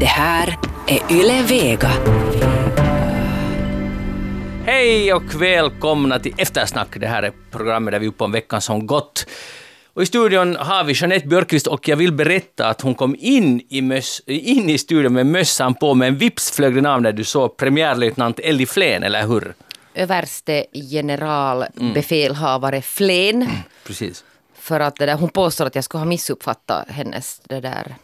Det här är Yle Vega. Hej och välkomna till Eftersnack. Det här är programmet där vi är uppe om veckan som gått. Och I studion har vi Jeanette Björkqvist och jag vill berätta att hon kom in i, möss, in i studion med mössan på, men vips flög den av när du såg premiärlöjtnant Elli Flen, eller hur? överste general befälhavare Flen. Precis. För att det där, hon påstår att jag skulle ha missuppfattat hennes det där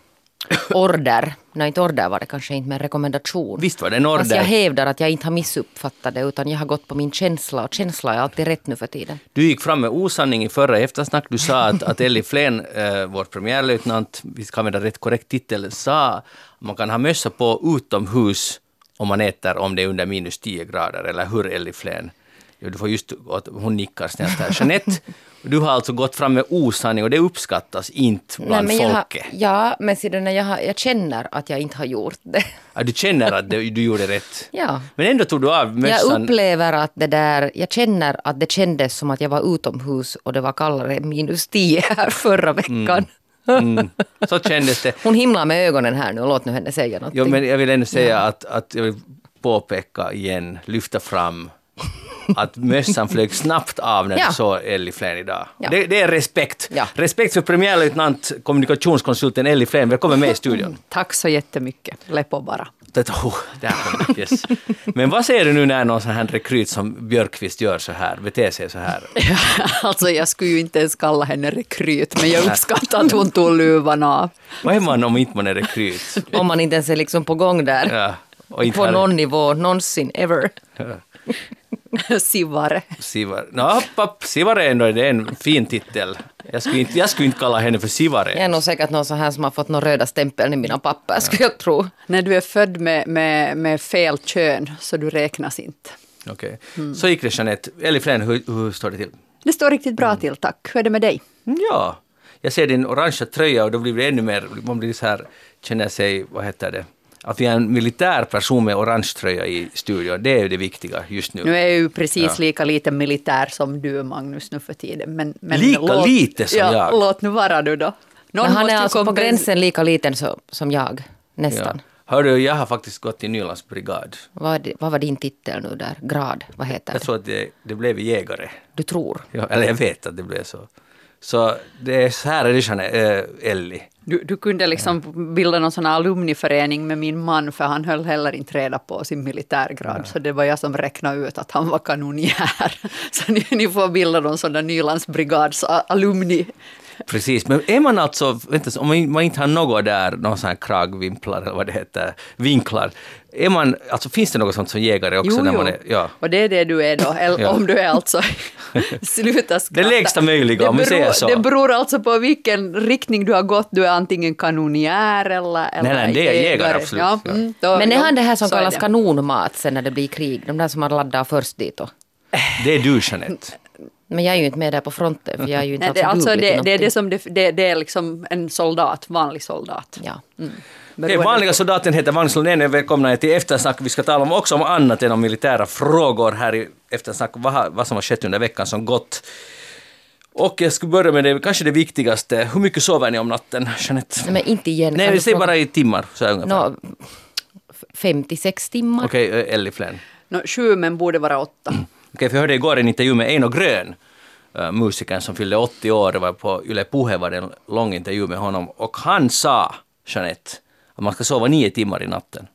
order. Nej, inte order var det kanske inte, men rekommendation. Visst var det en order. Fast jag hävdar att jag inte har missuppfattat det, utan jag har gått på min känsla. Och känsla är alltid rätt nu för tiden. Du gick fram med osanning i förra eftersnack. Du sa att, att Elli Flen, eh, vår premiärlöjtnant, vi ska använda rätt korrekt titel, sa att man kan ha mössa på utomhus om man äter om det är under minus 10 grader, eller hur Elli Flen? Du får just, hon nickar snällt här. Jeanette, du har alltså gått fram med osanning och det uppskattas inte bland men jag har, folket. ja, men sedan jag, har, jag känner att jag inte har gjort det. Ja, du känner att det, du gjorde rätt. Ja. Men ändå tog du av Jag mössan. upplever att det där, jag känner att det kändes som att jag var utomhus och det var kallare minus 10 här förra veckan. Mm, så kändes det. Hon himlar med ögonen här nu, låt nu henne säga någonting. Jo, men jag vill ändå säga att, att jag vill påpeka igen, lyfta fram att mössan flög snabbt av när Ja. du såg Elli Flen idag. Ja. Det, det är respekt. Ja. Respekt för premiärlöjtnant kommunikationskonsulten Elli Flen. Välkommen med i studion. Tack så jättemycket. Lepo bara. Det, oh, där kom det. Yes. Men vad säger du nu när någon sån här rekryt som Björkqvist gör så här, beter sig så här? alltså jag skulle ju inte ens kalla henne rekryt, men jag uppskattar att hon tog luvan av. Vad är man om inte man är rekryt? Om man inte ens är liksom på gång där. Ja, och inte på någon nivå, någonsin, ever. Sivare. Sivar. No, hopp, hopp. Sivare ändå, det är en fin titel. Jag skulle inte, jag skulle inte kalla henne för Sivare. Jag är nog säkert någon sån här som har fått några röda stämpeln i mina papper, skulle jag tro. När du är född med, med, med fel kön så du räknas inte. Okej. Så gick det Jeanette. Elli Flen, hur, hur står det till? Det står riktigt bra till, tack. Hur är det med dig? Ja, jag ser din orangea tröja och då blir det ännu mer, man blir så här, känner sig, vad heter det, att vi är en militär person med orange tröja i studion, det är ju det viktiga just nu. Nu är jag ju precis Ja. lika lite militär som du, Magnus, nu för tiden. Men, men Lika lite som ja, jag? Låt nu vara du då. Någon han är alltså på gränsen lika liten så, som jag, Ja. nästan. Hör du, jag har faktiskt gått i Nylands brigad. Vad, vad var din titel nu där? Grad? Vad heter Jag det? tror att det, det blev jägare. Du tror? Ja, eller jag vet att det blev så. Så det är så här är det Jeanette, äh, Elli. Du, du kunde liksom bilda någon sån här alumniförening med min man, för han höll heller inte reda på sin militärgrad. Så det var jag som räknade ut att han var kanonjär. Så ni, ni får bilda någon sån där Nylandsbrigads alumni. Precis, men är man alltså, vänta, om man inte har något där, någon sån här kragvimplar eller vad det heter, vinklar, är man, alltså finns det något sånt som jägare också? Jo, när jo. man är, ja. Och det är det du är då, eller Ja. om du är alltså... Sluta skratta. Det lägsta möjliga, om vi det beror, säger så. Det beror alltså på vilken riktning du har gått. Du är antingen kanonjär eller, eller nej, det är jägare, absolut. Ja, Ja. mm, då- Men är han det här som kallas kanonmat sen när det blir krig? De där som man laddar först dit då? Det är du Jeanette. Men jag är ju inte med där på fronten för jag är ju inte Nej, det, alltså, det, det är det som det, det, det är liksom en soldat, vanlig soldat. Ja. Mm. Okay, Beroende vanliga soldaten heter Magnus Lundén, välkomna till Eftersnack. Vi ska tala om också om annat än om militära frågor här i Eftersnack, vad, vad som har skett under veckan som gått. Och jag ska börja med det, kanske det viktigaste. Hur mycket sover ni om natten, Jeanette? Nej, men inte igen. Nej, fråga- bara i timmar. Så här ungefär. F- 56 timmar. Okej, eh, Elli Flen. Nå, sju men borde vara åtta. Okej, för jag hörde igår en intervju med Eino Grön, äh, musikern som fyllde 80 år. Det var på Yle Puhe var det en lång intervju med honom. Och han sa, Jeanette, att man ska sova nio timmar i natten.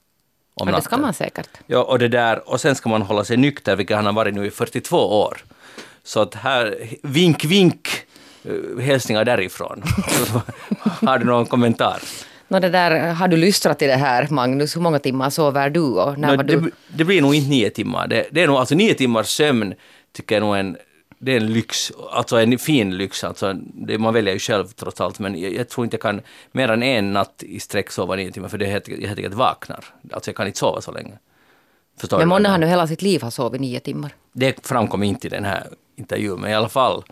Om Ja, det ska man säkert. Ja, och det där, och sen ska man hålla sig nykter, vilket han har varit nu i 42 år. Så att här, vink, vink, eh, hälsningar därifrån. har du någon kommentar? Nå, det där, har du lystrat till det här, Magnus? Hur många timmar sover du? Och när Nå, var det, du? det blir nog inte nio timmar. Det, det är nog, alltså nio timmars sömn tycker jag nog en, det är en lyx, alltså en fin lyx. Alltså, det, man väljer ju själv trots allt, men jag, jag tror inte jag kan mer än en natt i sträck sova nio timmar, för det är helt, jag helt enkelt vaknar. Alltså jag kan inte sova så länge. Förstår Men månne har nu hela sitt liv har sovit nio timmar. Det framkom inte i den här intervjun, men i alla fall.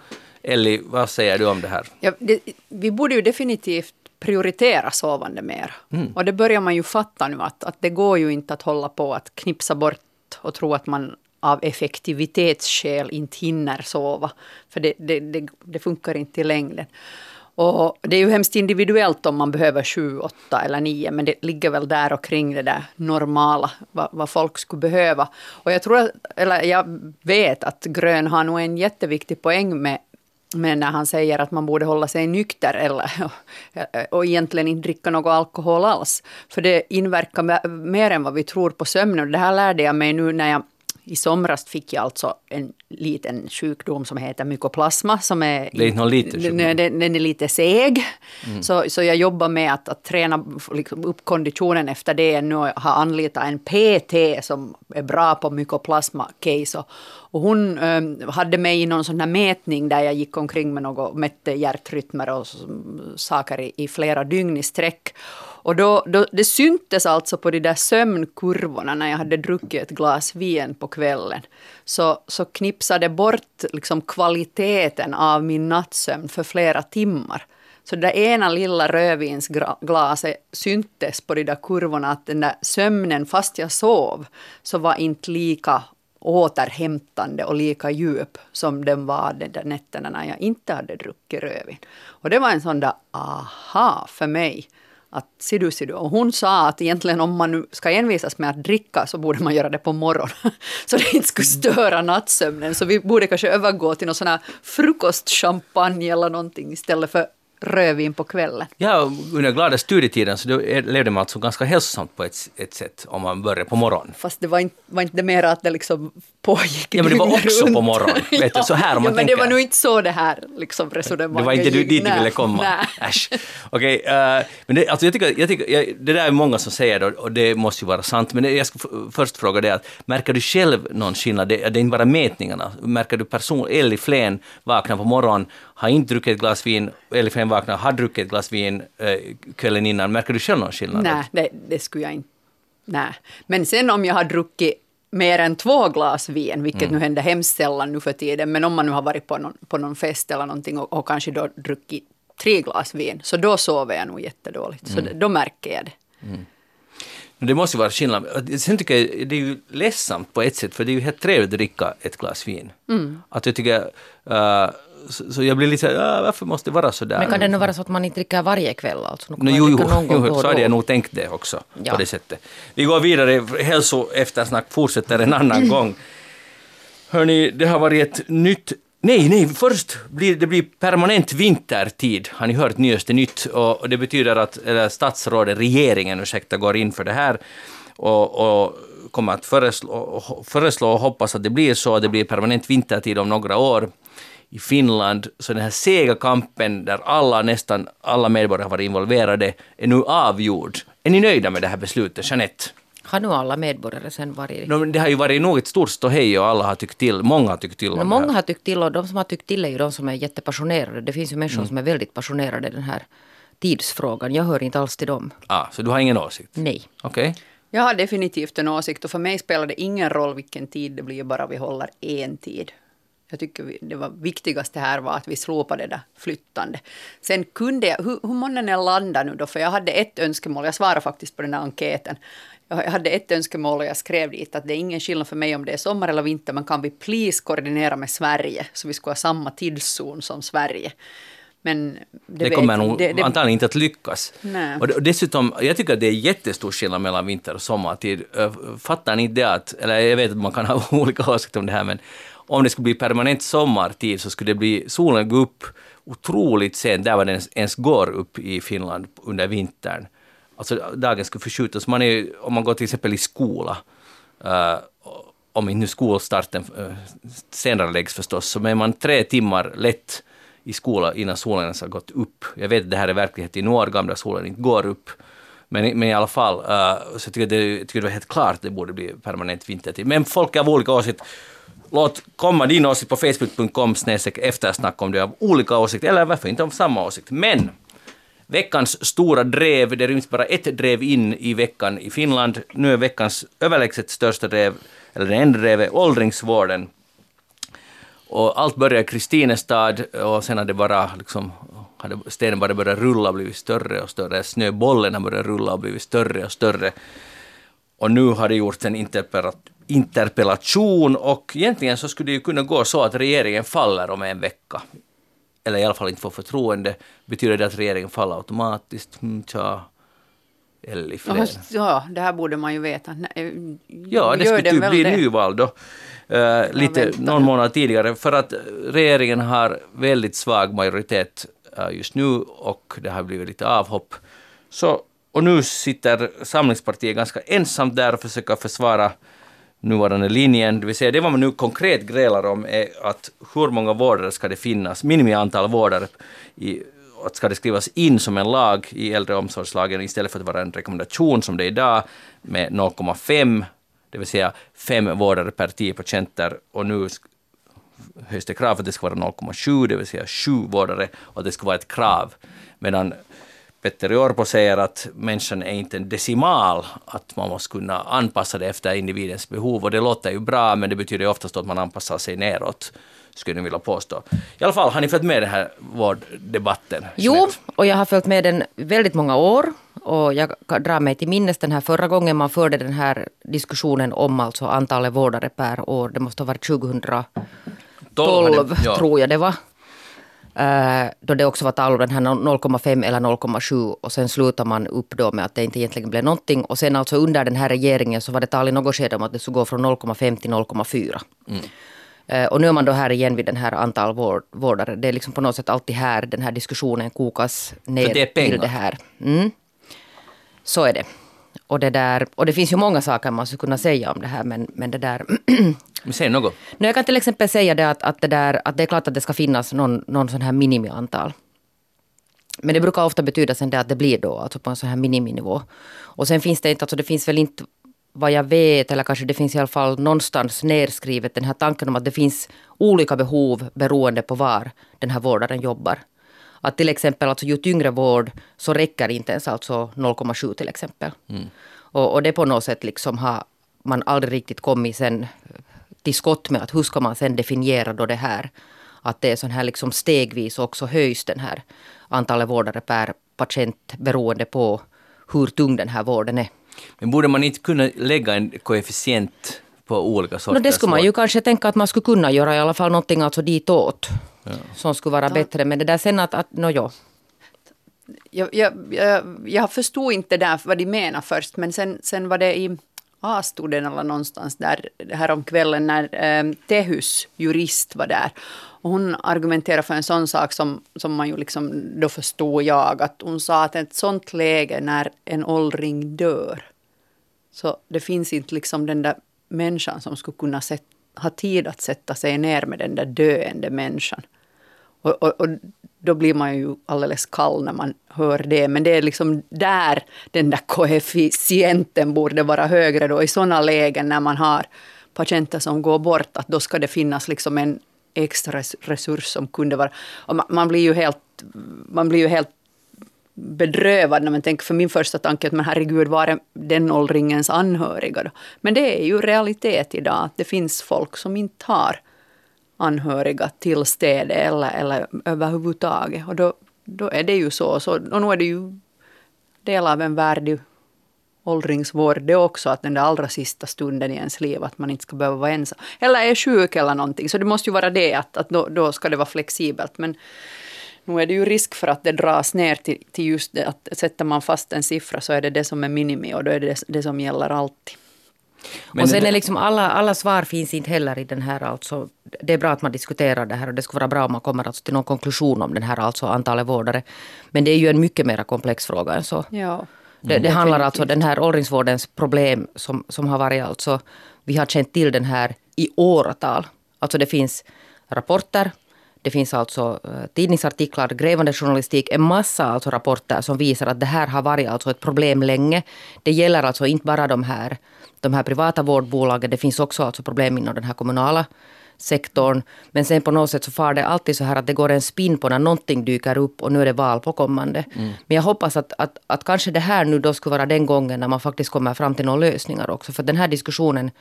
Elli, vad säger du om det här? Ja, det, vi borde ju definitivt prioritera sovande mer. Mm. Och det börjar man ju fatta nu att, att det går ju inte att hålla på att knipsa bort och tro att man av effektivitetsskäl inte hinner sova. För det, det, det, det funkar inte i längden. Och det är ju hemskt individuellt om man behöver sju, åtta eller nio, men det ligger väl där och kring det där normala, vad, vad folk skulle behöva. Och jag tror, eller jag vet att Grön har nog en jätteviktig poäng med, men när han säger att man borde hålla sig nykter eller, och egentligen inte dricka någon alkohol alls. För det inverkar mer än vad vi tror på sömnen. Det här lärde jag mig nu när jag i somras fick jag alltså en liten sjukdom som heter mykoplasma. Som är, det är inte någon liten sjukdom. Den, den är lite seg. Mm. Så, så jag jobbar med att, att träna liksom, upp konditionen efter det. Nu har jag anlitat en PT som är bra på mykoplasma-case. Och, och hon um, hade mig i någon sån här mätning där jag gick omkring med något, mätte hjärtrytmer och saker i, i flera dygn i sträck. Och då, då, det syntes alltså på de där sömnkurvorna när jag hade druckit ett glas vin på kvällen. Så, så knipsade bort liksom kvaliteten av min nattsömn för flera timmar. Så det där ena lilla rödvinsglaset syntes på de där kurvorna att den där sömnen, fast jag sov, så var inte lika återhämtande och lika djup som den var de där nätterna när jag inte hade druckit rödvin. Och det var en sån där aha för mig att ser du, ser du. Och hon sa att egentligen om man nu ska envisas med att dricka så borde man göra det på morgonen. Så det inte skulle störa nattsömnen. Så vi borde kanske övergå till någon sån här frukostchampagne eller någonting istället för rödvin på kvällen. Ja, under glada studietiden så levde man alltså ganska hälsosamt på ett, ett sätt om man började på morgonen. Fast det var inte, var inte det mer att det liksom pågick Ja, men det var också runt. på morgonen. Vet du, så här om man ja, men tänker. det var nog inte så det här liksom resonemanget Det var inte du, dit du ville komma? Nej. Äsch. Okej, okay, uh, eh, men det, alltså jag tycker, jag tycker jag, det där är många som säger det och det måste ju vara sant. Men det, jag ska först fråga dig, att märker du själv någon skillnad? Det, det är inte bara mätningarna. Märker du person, Elli Flen vaknar på morgonen, har inte druckit ett glas vin, Elli Flen vaknar, har druckit ett glas vin uh, kvällen innan. Märker du själv någon skillnad? Nej, det, det skulle jag inte. Nej. Men sen om jag har druckit mer än två glas vin, vilket mm. nu händer hemskt sällan nu för tiden, men om man nu har varit på någon, på någon fest eller någonting och, och kanske då druckit tre glas vin, så då sover jag nog jättedåligt. Mm. Så då märker jag det. Mm. Det måste ju vara skillnad. Sen tycker jag det är ju ledsamt på ett sätt, för det är ju helt trevligt att dricka ett glas vin. Mm. Att jag tycker, uh, så, så, jag blir lite såhär, varför måste det vara så där? Men kan det nu vara så att man inte dricker varje kväll? Alltså? No, jo, jo, jo så hade jag nog tänkt det också. Ja. På det sättet. Vi går vidare, hälsoeftersnack fortsätter en annan gång. Hörni, det har varit ett nytt Nej, nej, först blir det blir permanent vintertid, har ni hört nyaste nytt, och det betyder att eller statsrådet, regeringen, ursäkta, går in för det här och, och kommer att föreslå, föreslå och hoppas att det blir så, att det blir permanent vintertid om några år i Finland, så den här sega kampen där alla, nästan alla medborgare har varit involverade, är nu avgjord. Är ni nöjda med det här beslutet, Jeanette? Har nu alla medborgare sen varit... No, det har ju varit nog ett stort ståhej och alla har tyckt till. Många har tyckt till om no, Många har tyckt till och de som har tyckt till är ju de som är jättepassionerade. Det finns ju människor mm. som är väldigt passionerade i den här tidsfrågan. Jag hör inte alls till dem. Ah, så du har ingen åsikt? Nej. Okej. Okay. Jag har definitivt en åsikt och för mig spelar det ingen roll vilken tid det blir, bara vi håller en tid. Jag tycker det var viktigaste här var att vi slopade det där flyttande. Sen kunde jag, hur, hur många är landa nu då? För jag hade ett önskemål, jag svarade faktiskt på den här enkäten. Jag hade ett önskemål och jag skrev dit att det är ingen skillnad för mig om det är sommar eller vinter, men kan vi please koordinera med Sverige så vi ska ha samma tidszon som Sverige. Men det, det kommer nog det, det, antagligen inte att lyckas. Nej. Och dessutom, jag tycker att det är jättestor skillnad mellan vinter och sommartid. Fattar ni inte det att, eller jag vet att man kan ha olika åsikter om det här, men om det skulle bli permanent sommartid så skulle det bli, solen gå upp otroligt sent, där var den ens, ens går upp i Finland under vintern. Alltså dagen skulle förskjutas. Man är, om man går till exempel i skola, uh, om inte nu skolstarten eh, uh, senare läggs förstås, så är man tre timmar lätt i skola innan solen ens har gått upp. Jag vet att det här är verklighet i några gamla solen inte går upp. Men, men i alla fall, uh, så jag tycker, det, jag tycker det var helt klart att det borde bli permanent vintertid. Men folk är av olika åsikter. Låt komma din åsikt på facebook.com eftersnack om du har olika åsikter, eller varför inte om samma åsikt. Men veckans stora drev, det ryms bara ett drev in i veckan i Finland. Nu är veckans överlägset största drev, eller det enda drevet, åldringsvården. Och allt började i Kristinestad och sen hade det bara liksom hade stenen bara börjat rulla och blivit större och större. Snöbollen har börjat rulla och blivit större och större. Och nu har det gjorts en interpellation och egentligen så skulle det ju kunna gå så att regeringen faller om en vecka. eller i alla fall inte får förtroende, betyder det att regeringen faller automatiskt? Mm, tja. Eller fler. Ja, det här borde man ju veta. Nej, Ja, det skulle typ bli det? nyval då. eh, lite någon månad tidigare. För att regeringen har väldigt svag majoritet eh, just nu och det har blivit lite avhopp. Så, och nu sitter Samlingspartiet ganska ensamt där och försöker försvara nuvarande linjen. Det vill säga det vad man nu konkret grälar om är att hur många vårdare ska det finnas, minimiantal vårdare i att ska det skrivas in som en lag i äldreomsorgslagen istället för att vara en rekommendation som det är idag med 0,5, det vill säga fem vårdare per 10 patienter och nu höjs det krav för att det ska vara 0,7, det vill säga sju vårdare och att det ska vara ett krav. Medan Petter Orpo säger att människan är inte en decimal, att man måste kunna anpassa det efter individens behov. Och det låter ju bra, men det betyder oftast att man anpassar sig neråt, skulle jag vilja påstå. I alla fall, har ni följt med den här vårddebatten? Jo, och jag har följt med den väldigt många år. Och jag kan dra mig till minnes den här förra gången man förde den här diskussionen om alltså antalet vårdare per år. Det måste ha varit 2012 hade- ja. tror jag det var. Eh, då det också var tal om den här 0,5 eller 0,7 och sen slutar man upp då med att det inte egentligen blev någonting. Och sen alltså under den här regeringen så var det tal i något skede om att det skulle gå från 0,5 till 0,4. Eh, Och nu är man då här igen vid den här antal vård, vårdare. Det är liksom på något sätt alltid här den här diskussionen kokas ner det till det här. Mm. Så är det. Och det, där, och det finns ju många saker man skulle kunna säga om det här men, men det där säg något. Nu, jag kan till exempel säga det att, att, det där, att det är klart att det ska finnas någon, någon sån här minimiantal. Men det brukar ofta betyda sen det att det blir då alltså på en sån här miniminivå. Och sen finns det inte, alltså det finns väl inte vad jag vet, eller kanske det finns i alla fall någonstans nerskrivet den här tanken om att det finns olika behov beroende på var den här vårdaren jobbar. Att till exempel alltså ju tyngre vård så räcker inte ens alltså 0,7 till exempel. Och, och det på något sätt liksom har man aldrig riktigt kommit sen till skott med att hur ska man sen definiera då det här. Att det är sån här liksom stegvis också höjs den här antalet vårdare per patient beroende på hur tung den här vården är. Men borde man inte kunna lägga en koefficient på olika sorters No, det skulle man ju kanske tänka att man skulle kunna göra i alla fall någonting alltså ditåt. Som skulle vara bättre. Men det där sen att, att no, jo. Jag, jag, jag, jag förstod inte där vad de menar först, men sen, sen var det i A-studien eller någonstans där här om kvällen när eh, Tehus jurist var där. Och hon argumenterade för en sån sak som, som man ju liksom, då förstod jag, att hon sa att ett sånt läge när en åldring dör, så det finns inte liksom den där människan som skulle kunna sätt, ha tid att sätta sig ner med den där döende människan. Och, och, och då blir man ju alldeles kall när man hör det. Men det är liksom där den där koefficienten borde vara högre då i sådana lägen när man har patienter som går bort. Att då ska det finnas liksom en extra resurs som kunde vara... Man, man blir ju helt... Man blir ju helt bedrövad när man tänker, för min första tanke är att men herregud, var är den åldringens anhöriga då? Men det är ju realitet idag, att det finns folk som inte har anhöriga till städer eller, eller överhuvudtaget. Och då, då är det ju så. så. Och nu är det ju del av en värdig åldringsvård det också, att den där allra sista stunden i ens liv, att man inte ska behöva vara ensam. Eller är sjuk eller någonting, så det måste ju vara det, att, att då, då ska det vara flexibelt. Men nu är det ju risk för att det dras ner till, till just det, att sätter man fast en siffra så är det det som är minimi och då är det det, det som gäller alltid. Men och sen det- är liksom alla, alla svar finns inte heller i den här alltså. Det är bra att man diskuterar det här och det skulle vara bra om man kommer alltså till någon konklusion om den här alltså antalet vårdare. Men det är ju en mycket mer komplex fråga än så. Ja. Det, det handlar alltså den här åldringsvårdens problem som, som har varit alltså, vi har känt till den här i åratal. Alltså det finns rapporter, det finns alltså eh, tidningsartiklar, grävande journalistik, en massa alltså rapporter som visar att det här har varit alltså ett problem länge. Det gäller alltså inte bara de här, de här privata vårdbolagen, det finns också alltså problem inom den här kommunala sektorn. Men sen på något sätt så far det alltid så här att det går en spin på när någonting dyker upp och nu är det val på kommande. Men jag hoppas att, att, att kanske det här nu då skulle vara den gången när man faktiskt kommer fram till några lösningar också. För den här diskussionen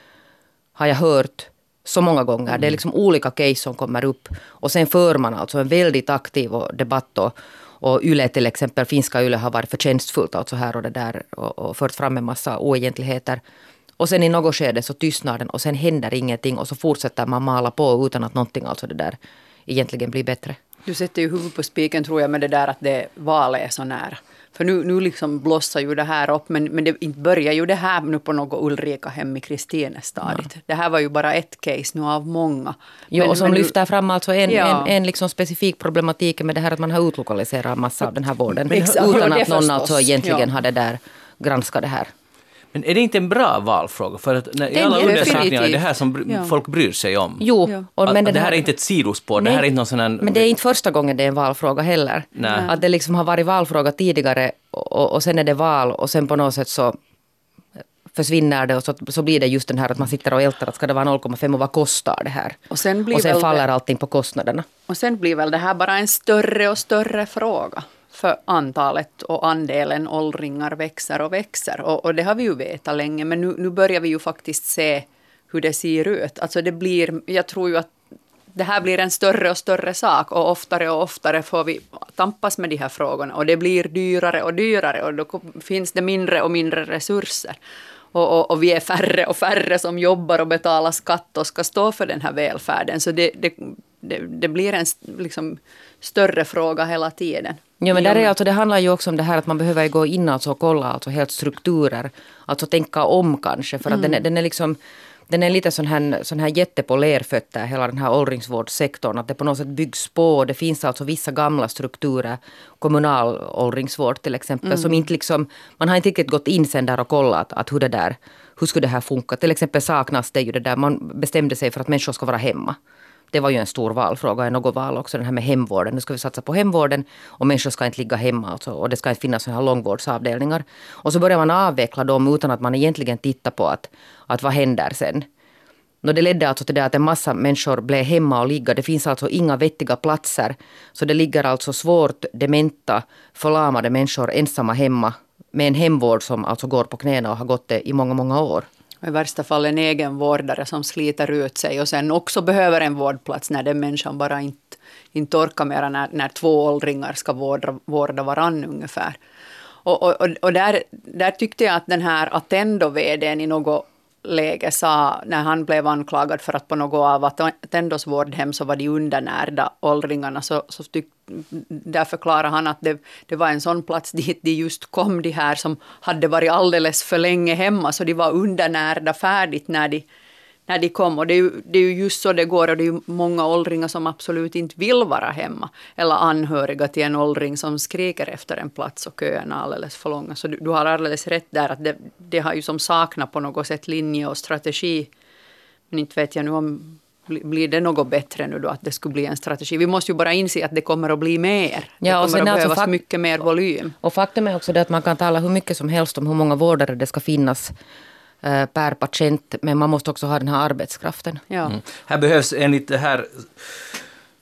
har jag hört så många gånger. Det är liksom olika case som kommer upp. Och sen för man alltså en väldigt aktiv debatt. Och, och YLE till exempel, finska YLE har varit förtjänstfullt alltså här och det där och, och fört fram en massa oegentligheter. Och sen i något skede så tystnar den och sen händer ingenting och så fortsätter man mala på utan att någonting alltså det där egentligen blir bättre. Du sätter ju huvudet på spiken tror jag med det där att det valet är så nära. För nu, nu liksom blossar ju det här upp, men, men det inte börjar ju det här nu på något Ulrika hem i Kristinestadiet. Ja. Det här var ju bara ett case nu av många. Jo, men, och som men lyfter fram alltså en, ja. en, en liksom specifik problematik med det här att man har utlokaliserat massa av den här vården. Exakt. Utan att någon alltså egentligen ja. hade där granskat det här. Men är det inte en bra valfråga? För att när, i alla undersökningar är det här som ja. folk bryr sig om. Jo. Ja. Och, men att, det här är inte ett sidospår. Nej, det här är inte någon sån här... Men det är inte första gången det är en valfråga heller. Nej. Att det liksom har varit valfråga tidigare och, och sen är det val och sen på något sätt så försvinner det och så, så blir det just den här att man sitter och ältar att ska det vara 0,5 och vad kostar det här? Och sen, blir och sen faller det, allting på kostnaderna. Och sen blir väl det här bara en större och större fråga för antalet och andelen åldringar växer och växer. Och, och, det har vi ju vetat länge, men nu, nu börjar vi ju faktiskt se hur det ser ut. Alltså det blir, jag tror ju att det här blir en större och större sak och oftare och oftare får vi tampas med de här frågorna och det blir dyrare och dyrare och då finns det mindre och mindre resurser. Och, och, och, vi är färre och färre som jobbar och betalar skatt och ska stå för den här välfärden. Så det, det, det, det blir en liksom, större fråga hela tiden. Ja, men där är alltså, det handlar ju också om det här att man behöver gå in alltså och kolla alltså helt strukturer. Alltså tänka om kanske. För att mm. den, den är liksom den är lite sån här, sån här jätte på lerfötter, hela den här åldringsvårdssektorn. Att det på något sätt byggs på. Det finns alltså vissa gamla strukturer, kommunal åldringsvård till exempel, mm. som inte liksom, man har inte riktigt gått in sen där och kollat att hur det där, hur skulle det här funka. Till exempel saknas det ju det där, man bestämde sig för att människor ska vara hemma. Det var ju en stor valfråga i något val också, den här med hemvården. Nu ska vi satsa på hemvården och människor ska inte ligga hemma alltså, och det ska inte finnas sådana här långvårdsavdelningar. Och så börjar man avveckla dem utan att man egentligen tittar på att, att vad händer sen. No, det ledde alltså till det att en massa människor blev hemma och ligga. Det finns alltså inga vettiga platser. Så det ligger alltså svårt dementa, förlamade människor ensamma hemma med en hemvård som alltså går på knäna och har gått det i många, många år. I värsta fall en egen vårdare som sliter ut sig och sen också behöver en vårdplats när den människan bara inte, inte orkar mer när, när två åldringar ska vårda, vårda varann ungefär. Och, och, och där, där tyckte jag att den här Attendo-VDn i något läge sa, när han blev anklagad för att på något av Attendos vårdhem så var de undernärda åldringarna, så, så tyck, där förklarade han att det, det var en sån plats dit de just kom, de här som hade varit alldeles för länge hemma, så de var undernärda färdigt när de när de kom. Och det är, ju, det är ju just så det går och det är ju många åldringar som absolut inte vill vara hemma. Eller anhöriga till en åldring som skriker efter en plats och köerna alldeles för långa. Så du, du har alldeles rätt där att det, det har ju som saknat på något sätt linje och strategi. Men inte vet jag nu om blir det något bättre nu då att det skulle bli en strategi? Vi måste ju bara inse att det kommer att bli mer. Ja, det kommer att behövas alltså mycket mer volym. Och faktum är också det att man kan tala hur mycket som helst om hur många vårdare det ska finnas per patient, men man måste också ha den här arbetskraften. Ja. Mm. Här behövs enligt det här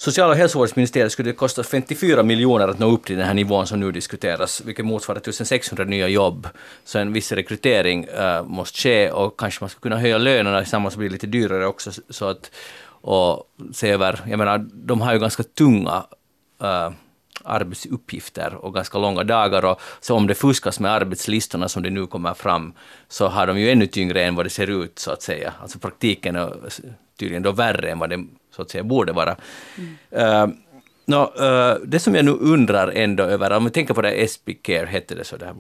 Social och hälsovårdsministeriet skulle det kosta 54 miljoner att nå upp till den här nivån som nu diskuteras, vilket motsvarar 1600 nya jobb. Så en viss rekrytering uh, måste ske och kanske man ska kunna höja lönerna tillsammans blir det lite dyrare också. Så att, och se över, jag menar, de har ju ganska tunga uh, arbetsuppgifter och ganska långa dagar. Och så om det fuskas med arbetslistorna som det nu kommer fram, så har de ju ännu tyngre än vad det ser ut, så att säga. Alltså praktiken är tydligen då värre än vad det så att säga borde vara. Mm. Uh, no, uh, det som jag nu undrar ändå över, om vi tänker på det Espicare, hette det så? Det här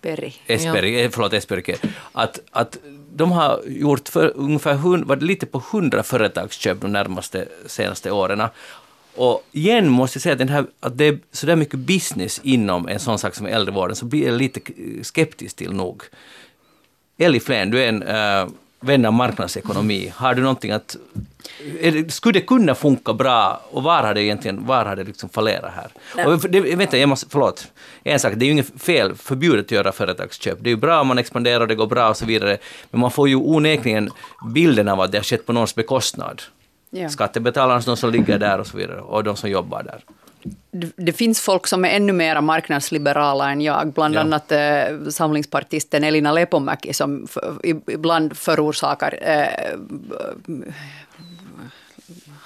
Esperi. Esperi, ja. Eh, förlåt, Esperi att, att de har gjort för ungefär var det lite på hundra företagsköp de närmaste senaste åren. Och igen måste jag säga att, den här, att det är så där mycket business inom en sån sak som äldrevården, så blir jag lite skeptisk till nog. Ellie Flen, du är en äh, vän av marknadsekonomi. Har du någonting att... Det, skulle det kunna funka bra och var har det egentligen var har det liksom fallerat här? Och det, vänta, jag måste, förlåt. En sak, det är ju inget fel, förbjudet att göra företagsköp. Det är ju bra om man expanderar och det går bra och så vidare. Men man får ju onekligen bilden av att det har skett på någons bekostnad ja. skattebetalarna, de som ligger där och så vidare, och de som jobbar där. Det, det finns folk som är ännu mer marknadsliberala än jag, bland ja. annat eh, samlingspartisten Elina Lepomäki som ibland förorsakar eh,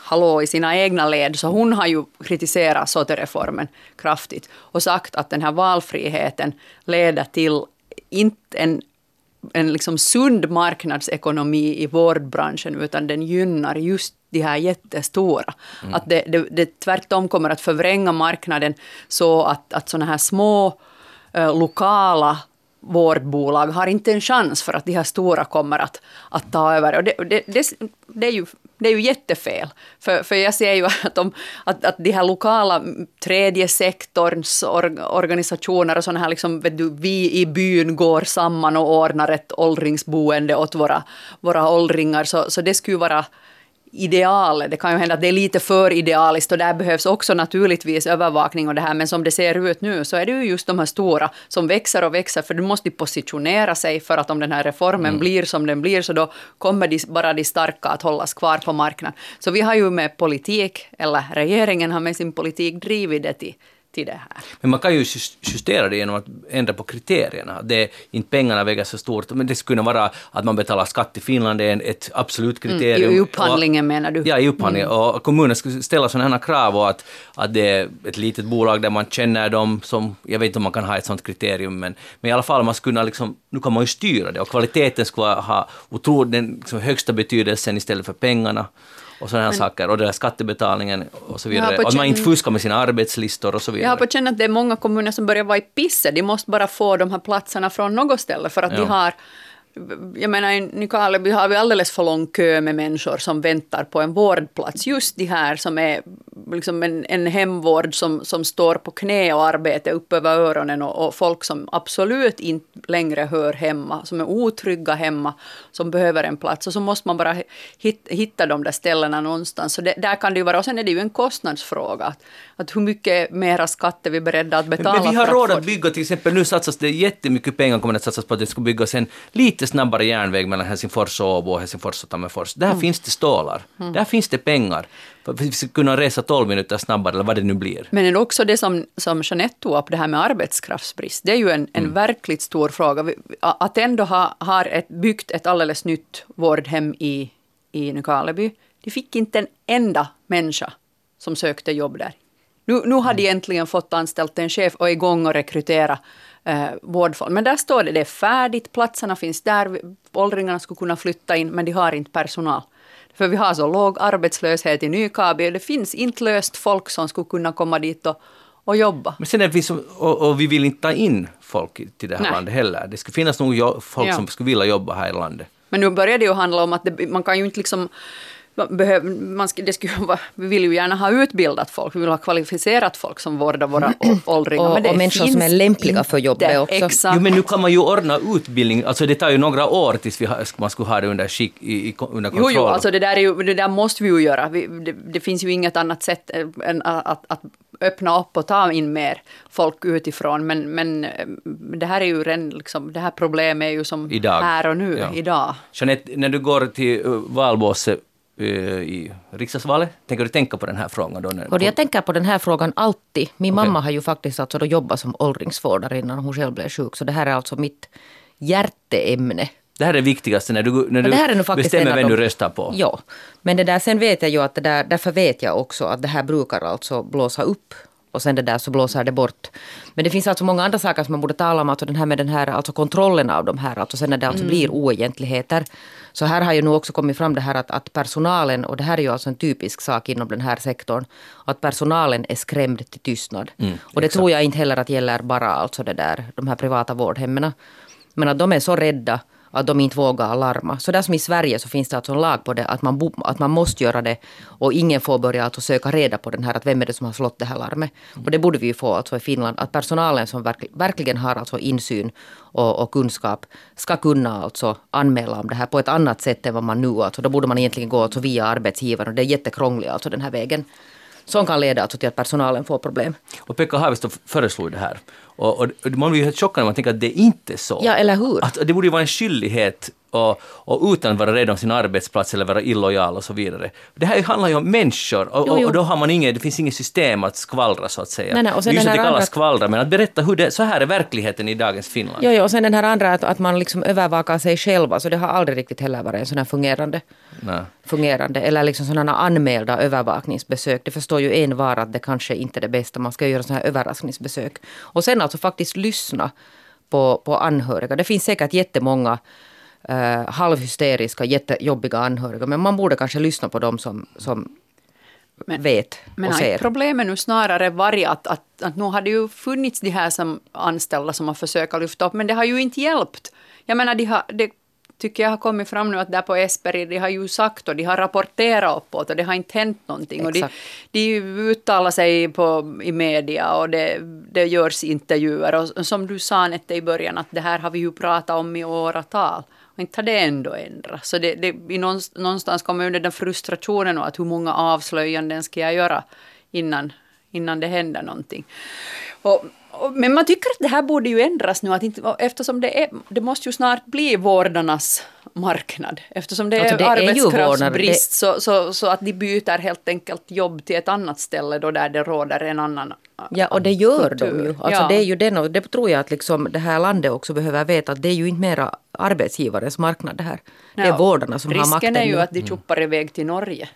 hallå i sina egna led, så hon har ju kritiserat SOTE-reformen kraftigt och sagt att den här valfriheten leder till inte en en liksom sund marknadsekonomi i vårdbranschen utan den gynnar just de här jättestora. Mm. Att det, det, det tvärtom kommer att förvränga marknaden så att, att sådana här små eh, lokala vårdbolag har inte en chans för att de här stora kommer att, att ta över. Och det, det, det, det är ju det är ju jättefel. För, för jag ser ju att, de, att, att de här lokala tredje sektorns organisationer och sådana här, liksom, vet du, vi i byn går samman och ordnar ett åldringsboende åt våra, våra åldringar. Så, så det skulle vara idealet. Det kan ju hända att det är lite för idealiskt och där behövs också naturligtvis övervakning och det här. Men som det ser ut nu så är det ju just de här stora som växer och växer för du måste positionera sig för att om den här reformen mm. blir som den blir så då kommer de, bara de starka att hållas kvar på marknaden. Så vi har ju med politik, eller regeringen har med sin politik drivit det till till det här. Men man kan ju justera det genom att ändra på kriterierna. Det inte pengarna väger så stort, men det skulle kunna vara att man betalar skatt i Finland, det är ett absolut kriterium. Mm, I upphandlingen och, menar du? Ja, i upphandlingen. Mm. Och kommunen skulle ställa sådana här krav och att, att det är ett litet bolag där man känner dem som, jag vet inte om man kan ha ett sådant kriterium, men, men i alla fall man skulle liksom, nu kan man ju styra det och kvaliteten skulle ha otroligt den liksom högsta betydelsen istället för pengarna och sådana men, saker, och den där skattebetalningen och så vidare. Och att man inte fuskar med sina arbetslistor och så vidare. Jag har på känn att det är många kommuner som börjar vara i pisset. De måste bara få de här platserna från något ställe för att ja. de har jag menar i Nykarleby har vi alldeles för lång kö med människor som väntar på en vårdplats. Just de här som är liksom en, en hemvård som, som står på knä och arbetar upp över öronen och, och, folk som absolut inte längre hör hemma, som är otrygga hemma, som behöver en plats. Och så måste man bara hit, hitta de där ställena någonstans. Så det, där kan det ju vara. Och sen är det ju en kostnadsfråga. Att, att hur mycket mera skatt är vi beredda att betala? Men vi har råd att bygga till exempel, nu satsas det jättemycket pengar kommer att satsas på att det ska byggas en lite snabbare järnväg mellan Helsingfors och Åbo och Helsingfors och Tammerfors. Där mm. finns det stålar. Mm. Där finns det pengar vi ska kunna resa 12 minuter snabbare eller vad det nu blir. Men också det som, som Jeanette tog upp, det här med arbetskraftsbrist, det är ju en, en mm. verkligt stor fråga. Att ändå ha har ett, byggt ett alldeles nytt vårdhem i, i Nykarleby, de fick inte en enda människa som sökte jobb där. Nu, nu har de mm. äntligen fått anställt en chef och är igång och rekrytera eh, vårdfolk. Men där står det, det är färdigt, platserna finns där, åldringarna skulle kunna flytta in, men de har inte personal. För vi har så låg arbetslöshet i Nykabi och det finns inte löst folk som skulle kunna komma dit och, och jobba. Men sen är vi som, och, och, vi vill inte ta in folk till det här Nej. landet heller. Det skulle finnas nog folk ja. som skulle vilja jobba här i landet. Men nu börjar det ju handla om att det, man kan ju inte liksom behöver, man ska, det skulle vara, vi vill ju gärna ha utbildat folk, vi vill ha kvalificerat folk som vårdar våra åldringar. och, och människor som är lämpliga för jobbet också. Exakt. Jo, men nu kan man ju ordna utbildning, alltså det tar ju några år tills vi har, man skulle ha det under, skick, i, under kontroll. Jo, jo, alltså det där, är ju, det där måste vi ju göra. Vi, det, det, finns ju inget annat sätt än att, att, att öppna upp och ta in mer folk utifrån. Men, men det här är ju redan, liksom, det här problemet är ju som idag. här och nu, ja. idag. Jeanette, när du går till valbåset Eh, i riksdagsvalet? Tänker du tänka på den här frågan? Då när... jag tänker på den här frågan alltid. Min okay. mamma har ju faktiskt alltså då jobbat som åldringsvårdare innan hon själv blev sjuk. Så det här är alltså mitt hjärteämne. Det här är det viktigaste när du, när du bestämmer vem du röstar på? Ja. Men det där, sen vet jag ju att det där, därför vet jag också att det här brukar alltså blåsa upp och sen det där så blåser det bort. Men det finns alltså många andra saker som man borde tala om. Alltså den här med den här alltså kontrollen av de här. Alltså sen när det alltså mm. blir oegentligheter. Så här har ju nu också kommit fram det här att, att personalen, och det här är ju alltså en typisk sak inom den här sektorn, att personalen är skrämd till tystnad. Mm, och det exakt. tror jag inte heller att gäller bara alltså det där, de här privata vårdhemmen. Men att de är så rädda att de inte vågar larma. Så där som i Sverige så finns det alltså en lag på det att man, att man måste göra det och ingen får börja alltså söka reda på den här att vem är det som har slått det här larmet. Och det borde vi ju få alltså i Finland att personalen som verk, verkligen har alltså insyn och, och, kunskap ska kunna alltså anmäla om det här på ett annat sätt än vad man nu alltså. Då borde man egentligen gå alltså via arbetsgivaren och det är jättekrångligt alltså den här vägen som kan leda alltså till att personalen får problem. Och Pekka Haavisto föreslog det här. Och, och, man blir ju helt chockad när man tänker att det är inte så. Ja, eller hur? Att det borde ju vara en skyldighet och, och utan att vara rädd om sin arbetsplats eller vara illojal och så vidare. Det här handlar ju om människor och, jo, jo. och då har man inget, det finns inget system att skvallra så att säga. Nej, nej, och sen det är ju så att det kallas andra... skvallra, men att berätta hur det, så här är verkligheten i dagens Finland. Jo, jo, och sen den här andra att, att man liksom övervakar sig själv, alltså det har aldrig riktigt heller varit en sån här fungerande, nej. fungerande eller liksom sådana anmälda övervakningsbesök. Det förstår ju en var att det kanske inte är det bästa, man ska göra sådana här överraskningsbesök. Och sen alltså faktiskt lyssna på, på anhöriga. Det finns säkert jättemånga uh, halvhysteriska, jättejobbiga anhöriga. Men man borde kanske lyssna på dem som, som Men- vet Men och har ser. problemet nu snarare varit att, att, att nu har det ju funnits de här som anställda som har försökt lyfta upp, men det har ju inte hjälpt. Jag menar, de har, det tycker jag har kommit fram nu att där på Esperi, de har ju sagt och de har rapporterat uppåt och det har inte hänt någonting. Och de, de uttalar sig på, i media och det, det görs intervjuer. Och som du sa Nette i början, att det här har vi ju pratat om i åratal. Och inte har det ändå ändrats. Så det, det, någonstans, någonstans kommer under den frustrationen och att hur många avslöjanden ska jag göra innan, innan det händer någonting. Och, och, men man tycker att det här borde ju ändras nu, att inte, eftersom det, är, det måste ju snart bli vårdarnas marknad. Eftersom det Alltså, är det är ju arbetskraftsbrist så, så, så att de byter helt enkelt jobb till ett annat ställe då där det råder en annan Ja, och det gör kultur. de ju. Alltså Ja. det är ju den och det tror jag att liksom det här landet också behöver veta att det är ju inte mera arbetsgivarens marknad det här. Det är Ja, vårdarna som har makten Risken är ju att de tjuppar iväg till Norge.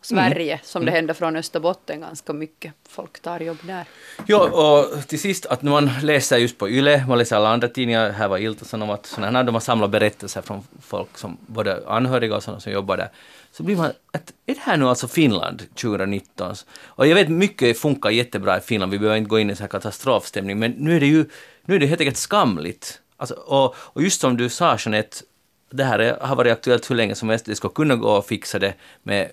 Sverige, som det händer från Österbotten ganska mycket. Folk tar jobb där. Ja, och till sist att man läser just på YLE, man läser alla andra tidningar, här var Ilta om att sådana här, de har samlat berättelser från folk som både anhöriga och sådana som jobbar där, så blir man att är det här nu alltså Finland 2019? Och jag vet mycket funkar jättebra i Finland, vi behöver inte gå in i så här katastrofstämning, men nu är det ju nu är det helt enkelt skamligt. Alltså, och, och just som du sa Jeanette, det här är, har varit aktuellt hur länge som helst. Det ska kunna gå att fixa det med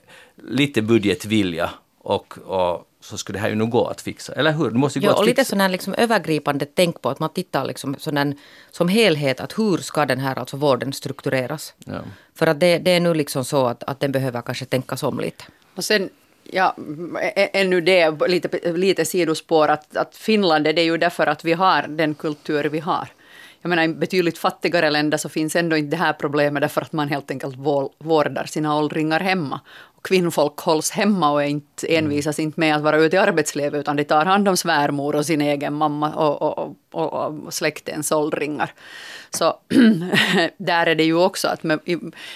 lite budgetvilja och, och så skulle det här ju nog gå att fixa. Eller hur? Det måste ju gå Ja, att och lite fixa. sån här liksom övergripande tänk på att man tittar liksom sån här, som helhet att hur ska den här alltså vården struktureras? Ja. För att det, det är nu liksom så att, att den behöver kanske tänkas om lite. Och sen, ja, ännu det, lite, lite sidospår, att, att Finland, det är ju därför att vi har den kultur vi har. Jag menar, i betydligt fattigare länder så finns ändå inte det här problemet därför att man helt enkelt vårdar sina åldringar hemma. Kvinnfolk hålls hemma och inte, envisas inte med att vara ute i arbetslivet utan de tar hand om svärmor och sin egen mamma och, och, och, och släktens åldringar. Så där är det ju också att... Men,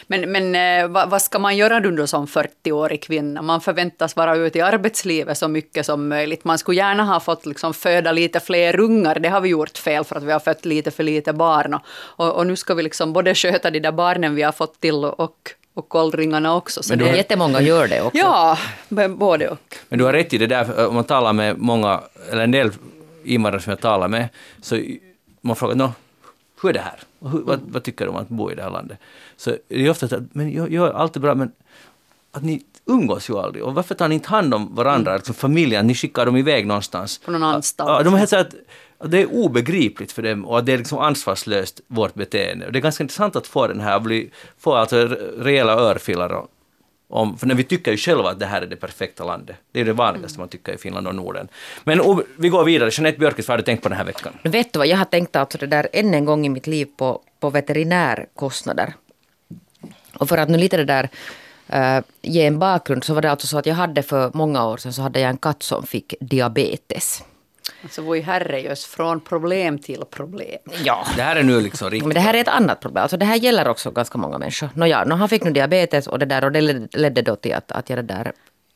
men, men eh, vad, vad ska man göra då som 40-årig kvinna? Man förväntas vara ute i arbetslivet så mycket som möjligt. Man skulle gärna ha fått liksom föda lite fler ungar. Det har vi gjort fel för att vi har fött lite för lite barn. Och, och, och nu ska vi liksom både sköta de där barnen vi har fått till och, och åldringarna också. Så Men Det du är har- jättemånga gör det också. Ja, både och. Men du har rätt i det där, om man talar med många, eller en del invandrare som jag talar med, så man frågar nå, hur är det här? Hur, vad, vad tycker du om att bo i det här landet? Så det är ofta så att, men jag, jag är alltid bra, men att ni umgås ju aldrig. Och varför tar ni inte hand om varandra, liksom familjen, ni skickar dem iväg någonstans? På någon anstalt. Ja, de är helt så att det är obegripligt för dem och det är liksom ansvarslöst, vårt beteende. Och det är ganska intressant att få den här, bli, få alltså re- rejäla örfilar och- om, för när vi tycker ju själva att det här är det perfekta landet. Det är det vanligaste man tycker i Finland och Norden. Men o- vi går vidare. Jeanette Björkis, vad har du tänkt på den här veckan? Vet du vad, jag har tänkt alltså det där än en gång i mitt liv på, på veterinärkostnader. Och för att nu lite det där eh, ge en bakgrund så var det alltså så att jag hade för många år sedan så hade jag en katt som fick diabetes. Alltså, voi herrejös, från problem till problem. Ja. Det här är nu liksom riktigt... Men det här är ett annat problem. Alltså det här gäller också ganska många människor. Nåja, no, han fick nu diabetes och det, där, och det ledde- då till att, att jag det där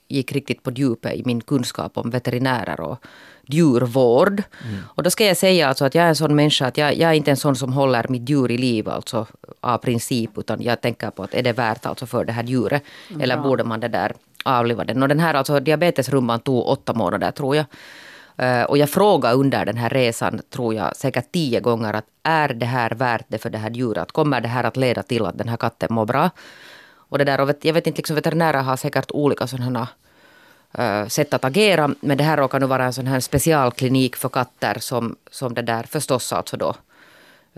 gick riktigt på djupet i min kunskap om veterinärer och djurvård. Och då ska jag säga alltså att jag är en sån människa att jag, jag är inte en sån som håller mitt djur i liv alltså av princip utan jag tänker på att är det värt alltså för det här djuret eller borde man det där avliva den. Och den här alltså diabetesrumban tog åtta månader tror jag. Eh, och jag frågade under den här resan, tror jag, säkert tio gånger att är det här värt det för det här djuret? Kommer det här att leda till att den här katten mår bra? Och det där, och vet, jag vet inte, liksom veterinärer har säkert olika sådana uh, sätt att agera. Men det här råkar nu vara en sån här specialklinik för katter som, som det där förstås alltså då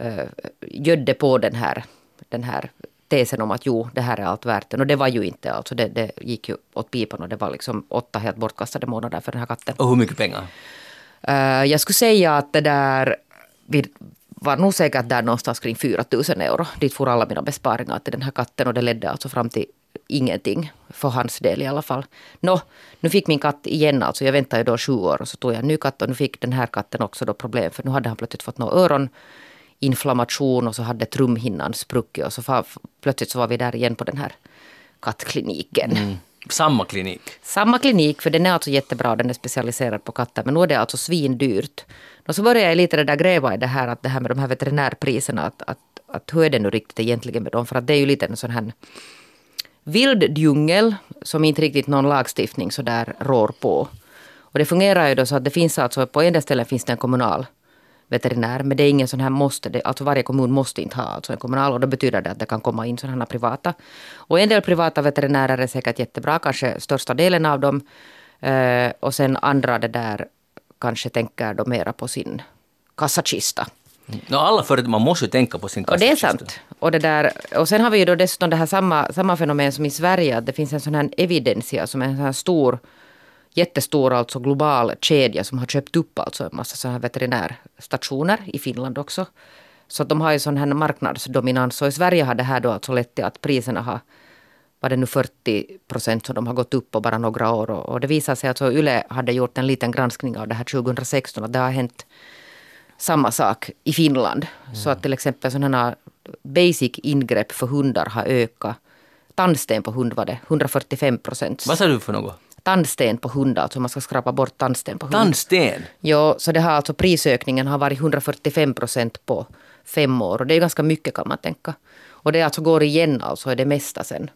uh, gödde på den här, den här tesen om att jo, det här är allt värt det. Och det var ju inte alltså, det, det gick ju åt pipan och det var liksom åtta helt bortkastade månader för den här katten. Och hur mycket pengar? Eh, jag skulle säga att det där vi var nog säkert där någonstans kring 4 000 euro. Dit får alla mina besparingar till den här katten och det ledde alltså fram till ingenting. För hans del i alla fall. Nå, nu fick min katt igen alltså. Jag väntade ju då sju år och så tog jag en ny katt och nu fick den här katten också då problem för nu hade han plötsligt fått någon öroninflammation och så hade trumhinnan spruckit och så fa- plötsligt så var vi där igen på den här kattkliniken. Samma klinik. Samma klinik, för den är alltså jättebra, den är specialiserad på katter, men nu är det alltså svindyrt. Och så började jag lite det där gräva i det här, att det här med de här veterinärpriserna. Att, att, att hur är det nu riktigt egentligen med dem? För att det är ju lite en sån här vild djungel som inte riktigt någon lagstiftning så där rår på. Och det fungerar ju då så att det finns alltså, på en del ställen finns det en kommunal veterinär, men det är ingen sån här måste. Det, alltså varje kommun måste inte ha alltså en kommunal och då betyder det att det kan komma in sådana privata. Och en del privata veterinärer är säkert jättebra, kanske största delen av dem. Eh, och sen andra det där kanske tänker då mera på sin kassakista. No, alla företag, man måste ju tänka på sin Och det är kassakista. sant. Och, det där, och sen har vi ju då dessutom det här samma, samma fenomen som i Sverige, att det finns en sån här Evidensia som är en sån här stor, jättestor alltså global kedja som har köpt upp alltså en massa såna här veterinärstationer i Finland också. Så att de har ju sån här marknadsdominans. Och i Sverige har det här då alltså lett till att priserna har var det nu 40 procent som de har gått upp på bara några år. Och, det visar sig att alltså Yle hade gjort en liten granskning av det här 2016 och det har hänt samma sak i Finland. Så att till exempel sådana basic ingrepp för hundar har ökat. Tandsten på hund var det, 145 procent. Vad sa du för något? Tandsten på hund, alltså man ska skrapa bort tandsten på hund. Tandsten? Jo, så det har alltså prisökningen har varit 145 procent på fem år. Och det är ganska mycket kan man tänka. Och det alltså går igen alltså är det mesta sen.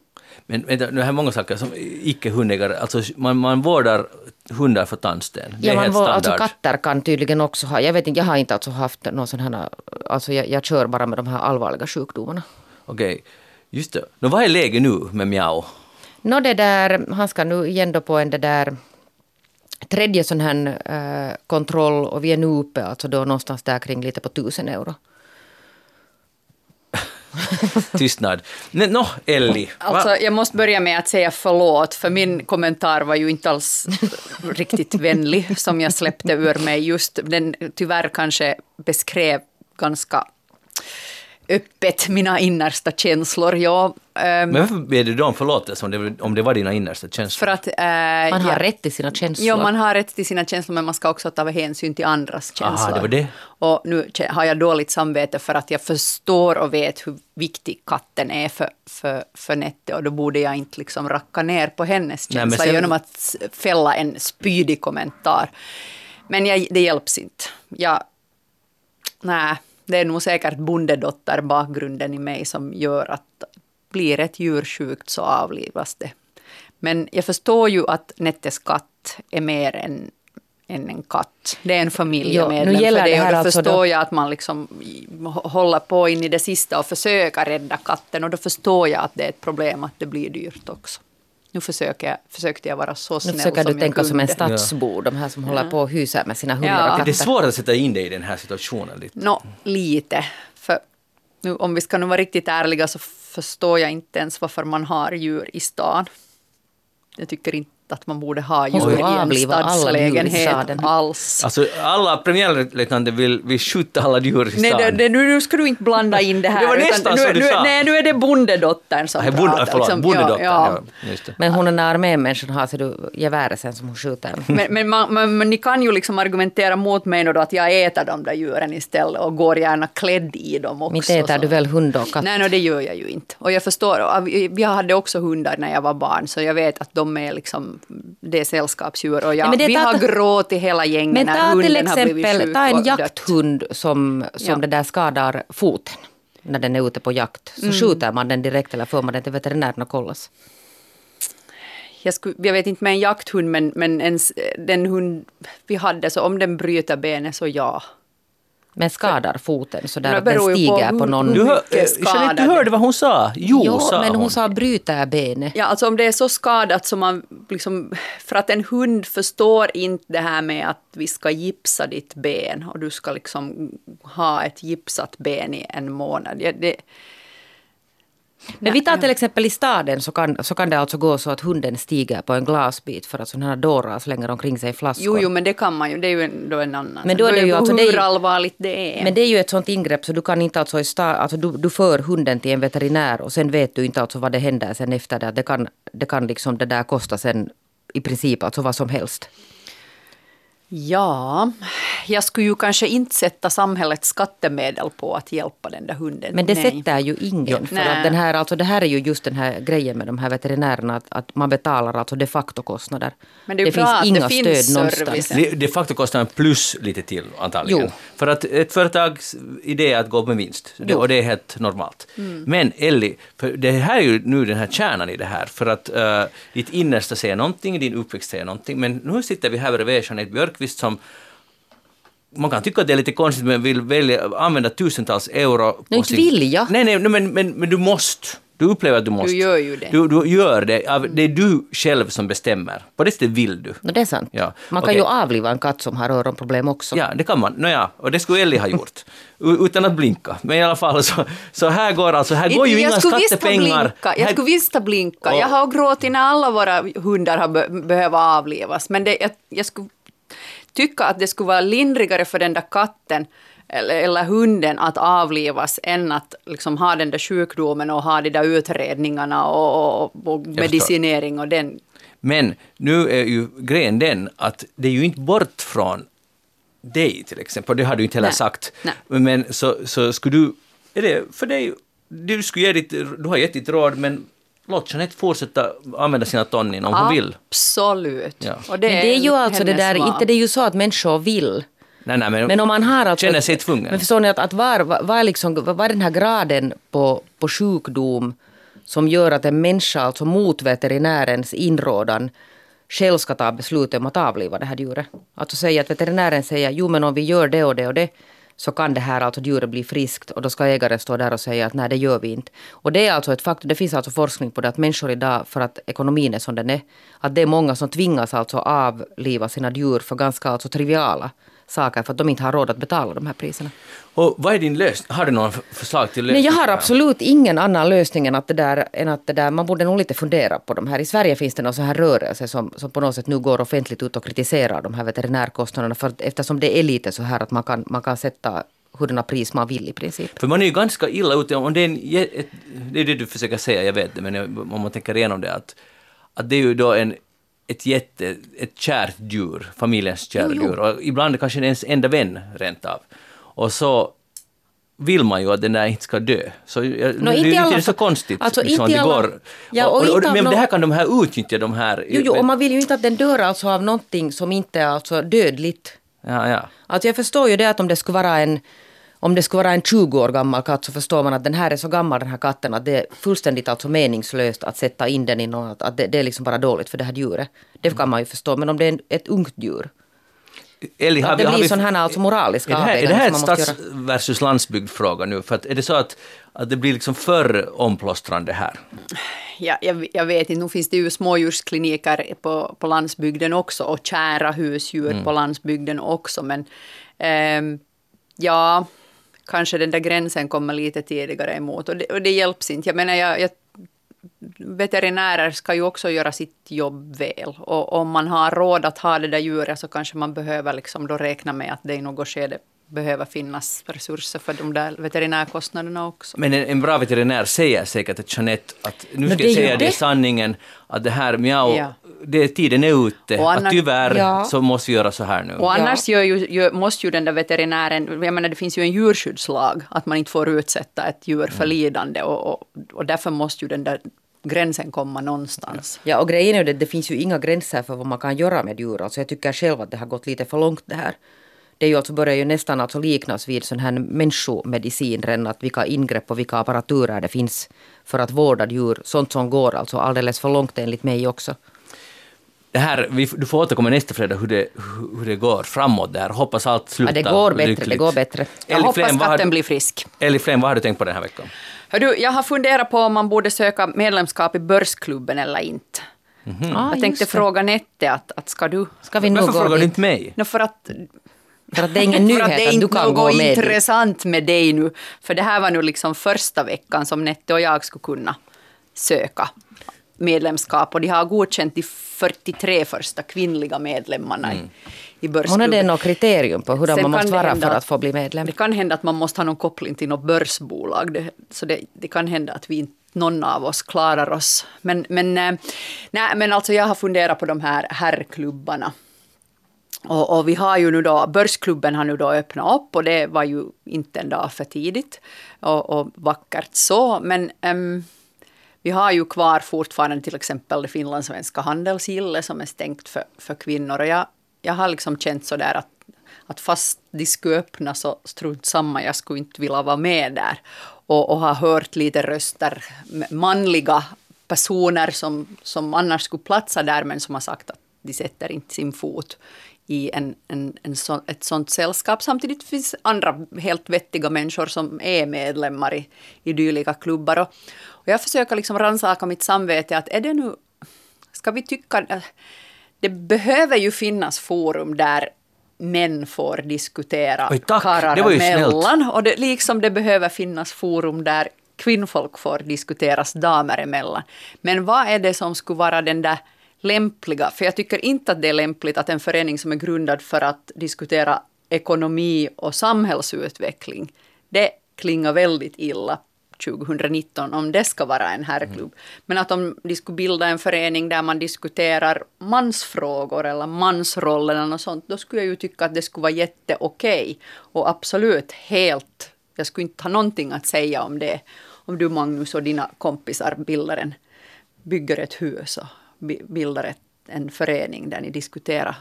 Men vänta, nu har många saker som icke-hundägare, alltså man, man vårdar hundar för tandsten. Det Ja, är man helt var, standard. alltså katter kan tydligen också ha, jag vet inte, jag har inte alltså haft någon sån här, alltså jag, jag kör bara med de här allvarliga sjukdomarna. Okej, just det. Nå, vad är läget nu med Miao? Nå det där, han ska nu igen då på en det där tredje sån här eh, kontroll och vi är nu uppe alltså då någonstans där kring lite på tusen euro. Tystnad. Nej, Nå, Elli. Alltså, jag måste börja med att säga förlåt, för min kommentar var ju inte alls riktigt vänlig som jag släppte ur mig. Just den tyvärr kanske beskrev ganska öppet mina innersta känslor. Ja, ehm, Men varför ber du då om förlåtelse om det, om det var dina innersta känslor? för att... eh, Man har jag- rätt till sina känslor. Ja, man har rätt till sina känslor, men man ska också ta hänsyn till andras känslor. Aha, det var det. Och nu har jag dåligt samvete för att jag förstår och vet hur viktig katten är för, för, för Nette och då borde jag inte liksom racka ner på hennes Nej, men känsla sen- genom att fälla en spydig kommentar. Men jag, det hjälps inte. Jag, nej, det är nog säkert bondedotter-bakgrunden i mig som gör att blir ett djur sjukt så avlivas det. Men jag förstår ju att Nettes katt är mer än, än en katt. Det är en familjemedlem gäller för det, och då alltså förstår då- jag att man liksom håller på in i det sista och försöker rädda katten och då förstår jag att det är ett problem att det blir dyrt också. Nu försöker jag, försökte jag vara så Nu snäll försöker som du jag tänka som en kunde. stadsbo, de här som håller på och hyser med sina hundar Ja. och det är svårt att sätta in dig i den här situationen lite. Nå, lite. För nu, om vi ska nu vara riktigt ärliga så förstår jag inte ens varför man har djur i stan. Jag tycker inte att man borde ha djur i en stadslägenhet alls. Alltså alla premiärlöjtnanter vill, vill skjuta alla djur i stan. Nej, det, nu, nu ska du inte blanda in det här. Det var nästan nu, så du nu, sa. Nej, nu är det bondedottern som Nej, bonde, pratar. förlåt, liksom. bondedottern. Ja, Ja, just det. Men hon är när armémänniskan har du geväret sen som hon skjuter. Men, men, man, man, men ni kan ju liksom argumentera mot mig då att jag äter de där djuren istället och går gärna klädd i dem också. Inte äter så. du väl hund och katt? Nej, no, det gör jag ju inte. Och jag förstår, jag hade också hundar när jag var barn, så jag vet att de är liksom, det är sällskapsdjur. Och jag, Nej, men det vi ta- har gråtit hela gängen Men när hunden har blivit exempel sjuk ta en och dött. jakthund som, som Ja. det där skadar foten när den är ute på jakt. Så Mm. skjuter man den direkt eller får man den till veterinären och kollas. Jag, skulle, jag vet inte med en jakthund, men, men en, s- den hund vi hade, så om den bryter benet så ja. Men skadar foten så där att den på stiger på, hur- någon... Du, hör, eh, Jeanette, du hörde vad hon sa? Jo, jo, sa men hon, hon. sa bryter benet. Ja, alltså om det är så skadat som man liksom, för att en hund förstår inte det här med att vi ska gipsa ditt ben och du ska liksom ha ett gipsat ben i en månad. Ja, det, Men vi tar till exempel i staden så kan, så kan det alltså gå så att hunden stiger på en glasbit för att sådana här dårar slänger omkring sig flaskor. jo, jo, men det kan man ju, det är ju en, då en annan. Men då är det ju alltså- hur det är ju- allvarligt det är. Men det är ju ett sånt ingrepp så du kan inte alltså i sta, alltså du, du för hunden till en veterinär och sen vet du inte alltså vad det händer sen efter det. Det kan, det kan liksom det där kosta sen i princip alltså vad som helst. Ja, jag skulle ju kanske inte sätta samhällets skattemedel på att hjälpa den där hunden. Men det Nej. sätter ju ingen. För Nej. att den här, alltså det här är ju just den här grejen med de här veterinärerna. Att, att man betalar alltså de facto-kostnader. Men det bra finns att det inga finns stöd någonstans. Det, de facto kostar en plus lite till antagligen. Jo. För att ett företags idé är att gå med vinst. Det, och det är helt normalt. Men Elli, för det här är ju nu den här kärnan i det här. För att uh, ditt innersta säger någonting, din uppväxt säger någonting. Men nu sitter vi här bredvid Jeanette Björkqvist som man kan tycka att det är lite konstigt men vill välja, använda tusentals euro. på Nej, inte vill jag. Nej, nej, men, men, men du måste. Du upplever att du måste. gör ju det. Du, du gör det. Det är du själv som bestämmer. På det sättet vill du. No, det är sant. Ja, Man kan okej. ju avliva en katt som har öronproblem också. Ja, det kan man. Nåja, och det skulle Ellie ha gjort. Utan att blinka. Men i alla fall så, så här går alltså, här går ju jag inga skattepengar. Blinka. Jag Här- skulle visst ha blinka. Och- Jag har gråtit när alla våra hundar har be behövt avlivas. Men det, jag, jag skulle tycka att det skulle vara lindrigare för den där katten eller, eller hunden att avlivas än att liksom ha den där sjukdomen och ha de där utredningarna och, och, och medicinering och den. Men nu är ju grejen den att det är ju inte bort från dig till exempel, det har du inte heller Nej. sagt. Nej. Men så, så skulle du, är det för dig, du skulle ge ditt, du har gett ditt råd men låt Jeanette fortsätta använda sina tonnin om hon vill. Absolut. Ja. Och Men det är ju alltså det där, val. inte det är ju så att människor vill. Nej, nej, men, Men om man har alltså... känner sig tvungen. Men förstår ni att, att var, var, var, liksom, var är den här graden på, på sjukdom som gör att en människa alltså mot veterinärens inrådan själv ska ta beslutet om att avliva det här djuret. Alltså säga att veterinären säger jo men om vi gör det och det och det så kan det här alltså djuret bli friskt och då ska ägaren stå där och säga att nej det gör vi inte. Och det är alltså ett faktum, det finns alltså forskning på det att människor idag för att ekonomin är som den är, att det är många som tvingas alltså avliva sina djur för ganska alltså triviala saker för att de inte har råd att betala de här priserna. Och vad är din lösning? Har du några f- förslag till Nej, lösning? jag har absolut ingen annan lösning än att det där, än att det där man borde nog lite fundera på de här. I Sverige finns det någon sån här rörelse som, som på något sätt nu går offentligt ut och kritiserar de här veterinärkostnaderna för att, eftersom det är lite så här att man kan, man kan sätta hurdana pris man vill i princip. För man är ju ganska illa ute om det är en, ett, det är det du försöker säga, jag vet det, men om man tänker igenom det att, att det är ju då en, ett jätte, ett kärt djur, familjens kära Jo, jo. djur, och ibland kanske det är ens enda vän rent av. Och så vill man ju att den där inte ska dö. Så jag, det, inte är så fall. konstigt. Alltså, liksom, inte det alla- går. Ja, och och, och, inte av men det här kan de här utnyttja, de här... Jo, jo, och man vill ju inte att den dör alltså av någonting som inte är alltså dödligt. Ja, ja. Alltså jag förstår ju det att om det skulle vara en om det skulle vara en 20 år gammal katt så förstår man att den här är så gammal den här katten att det är fullständigt alltså meningslöst att sätta in den i något, att det, det är liksom bara dåligt för det här djuret. Det kan man ju förstå, men om det är en, ett ungt djur. Eli, Att det blir sån här alltså moraliska är det här, är det här ett måste stads versus landsbygd-fråga nu? För att är det så att, att det blir liksom för omplåstrande här? Ja, jag, jag vet inte, nu finns det ju smådjurskliniker på, på landsbygden också och kära husdjur Mm. på landsbygden också. Men ehm, ja, kanske den där gränsen kommer lite tidigare emot och det, och det hjälps inte. Jag menar, jag, jag, veterinärer ska ju också göra sitt jobb väl. Och om man har råd att ha det där djuret så kanske man behöver liksom då räkna med att det i något skede behöver finnas resurser för de där veterinärkostnaderna också. Men en, en bra veterinär säger säkert till Jeanette att nu ska jag ju säga det det. sanningen, att det här mjau, Ja. det, tiden är ute, Och att annars- tyvärr Ja. så måste vi göra så här nu. Och annars gör ju, gör, måste ju den där veterinären, jag menar det finns ju en djurskyddslag, att man inte får utsätta ett djur för lidande och, och, och därför måste ju den där gränsen komma någonstans. Ja, och grejen är ju det, det finns ju inga gränser för vad man kan göra med djur. Alltså jag tycker själv att det har gått lite för långt det här. Det är ju alltså, börjar ju nästan alltså liknas vid sån här människomedicin redan, att vilka ingrepp och vilka apparaturer det finns för att vårda djur. Sånt som går alltså alldeles för långt enligt mig också. Det här, vi, du får återkomma nästa fredag hur det, hur det går framåt där. Hoppas allt slutar Ja, det går bättre, lyckligt. det går bättre. Jag Elli hoppas har katten blir frisk. Elli Flen, vad har du tänkt på den här veckan? Hördu, jag har funderat på om man borde söka medlemskap i Börsklubben eller inte. Ah, jag tänkte fråga Nette att, att ska du... Ska vi nu Varför frågar du inte mig? No, för att För att det är ingen att nyhet det är att du inte kan gå med. intressant med dig nu. För det här var nu liksom första veckan som Nette och jag skulle kunna söka medlemskap. Och de har godkänt de 43 första kvinnliga medlemmarna i, i Hon börsklubben. hade något kriterium på hur man måste vara hända för att- att få bli medlem. Det kan hända att man måste ha någon koppling till något börsbolag. Det, så det, det kan hända att vi inte någon av oss klarar oss. Men, men, eh, nej, men alltså jag har funderat på de här herrklubbarna. Och, och, vi har ju nu då, Börsklubben har nu då öppnat upp och det var ju inte en dag för tidigt och, och vackert så. Men um, vi har ju kvar fortfarande till exempel det finlandssvenska handelsgillet som är stängt för, för kvinnor. Och jag, jag har liksom känt sådär att, att fast de skulle öppna så strunt samma, jag skulle inte vilja vara med där. Och, och har hört lite röster, manliga personer som, som annars skulle platsa där men som har sagt att de sätter inte sin fot i en, en, en så, ett sånt sällskap. Samtidigt finns andra helt vettiga människor som är medlemmar i, i dylika klubbar. Och, och jag försöker liksom rannsaka mitt samvete att är det nu, ska vi tycka, det behöver ju finnas forum där män får diskutera Oj, tack. karlar Det var ju emellan. snällt. Och det, liksom det behöver finnas forum där kvinnfolk får diskuteras damer emellan. Men vad är det som skulle vara den där lämpliga? För jag tycker inte att det är lämpligt att en förening som är grundad för att diskutera ekonomi och samhällsutveckling, det klingar väldigt illa 2019 om det ska vara en herrklubb. Men att om de skulle bilda en förening där man diskuterar mansfrågor eller mansrollen något sånt, då skulle jag ju tycka att det skulle vara jätteokej. Och absolut helt, jag skulle inte ha någonting att säga om det. Om du Magnus och dina kompisar bildar en, bygger ett hus och bildar ett, en förening där ni diskuterar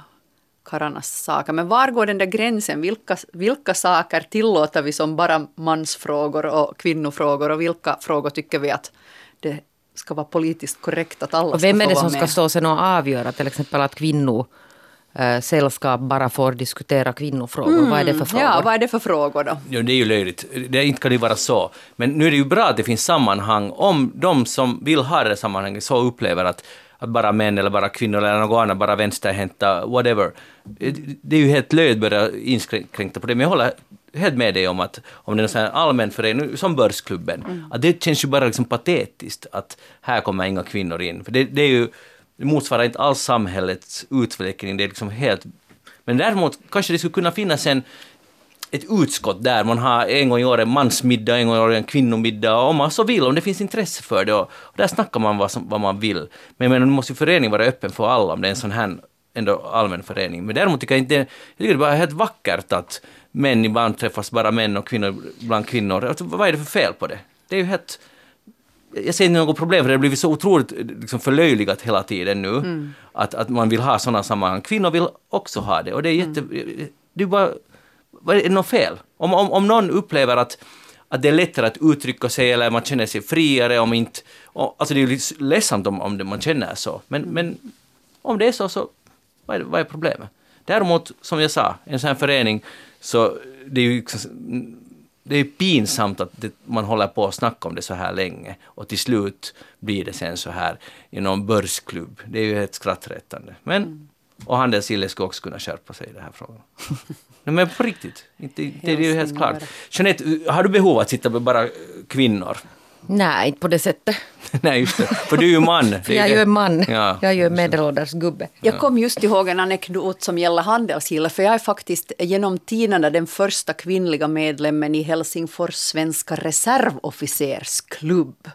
karlarnas saker. Men var går den där gränsen? Vilka, vilka saker tillåter vi som bara mansfrågor och kvinnofrågor och vilka frågor tycker vi att det ska vara politiskt korrekt att alla Och vem är det som ska stå sen och avgöra till exempel att kvinnosällskap bara får diskutera kvinnofrågor? Vad är det för frågor? Ja, vad är det för frågor då? Ja, det är ju löjligt. Det, inte kan det vara så. Men nu är det ju bra att det finns sammanhang om de som vill ha det sammanhanget så upplever att, att bara män eller bara kvinnor eller något annat, bara vänsterhänta, whatever. Det är ju helt löjligt att börja inskränkta på det, men jag håller helt med dig om att om det är en sån här allmän förening, som Börsklubben, att det känns ju bara liksom patetiskt att här kommer inga kvinnor in. För det, det är ju, det motsvarar inte alls samhällets utveckling, det är liksom helt... Men däremot kanske det skulle kunna finnas en, ett utskott där man har en gång i år en mansmiddag, en gång i år en kvinnomiddag, om man så vill, om det finns intresse för det. Och, och där snackar man vad, som, vad man vill. Men jag nu måste ju föreningen vara öppen för alla om det är en sån här ändå allmän förening. Men däremot tycker jag inte, jag tycker det bara är helt vackert att män ibland träffas bara män och kvinnor bland kvinnor. Alltså, vad är det för fel på det? Det är ju helt... Jag ser inte något problem för det har blivit så otroligt liksom, förlöjligat hela tiden nu. Att, att man vill ha sådana sammanhang. Kvinnor vill också ha det och det är jätte... Det är bara... Är det något fel? Om, om, om någon upplever att, att det är lättare att uttrycka sig eller man känner sig friare om inte... Och, alltså det är ju lite ledsamt om, om det, man känner så. Men, men om det är så, så vad är, vad är problemet? Däremot, som jag sa, en sån här förening, så det är ju liksom- det är pinsamt att det, man håller på att snacka om det så här länge och till slut blir det sen så här i någon börsklubb. Det är ju helt skrattretande. Men, och Handelsgillet skulle också kunna skärpa sig i den här frågan. Nej, men på riktigt, inte, det är ju helt klart. Jeanette, har du behov av att sitta med bara kvinnor? Nej, inte på det sättet. Nej, just det. För du är ju man. Det Jag är ju en man. Ja. Jag är ju en medelålders gubbe. Jag kom just ihåg en anekdot som gäller handelsgillet, för jag är faktiskt genom tiderna den första kvinnliga medlemmen i Helsingfors svenska reservofficersklubb.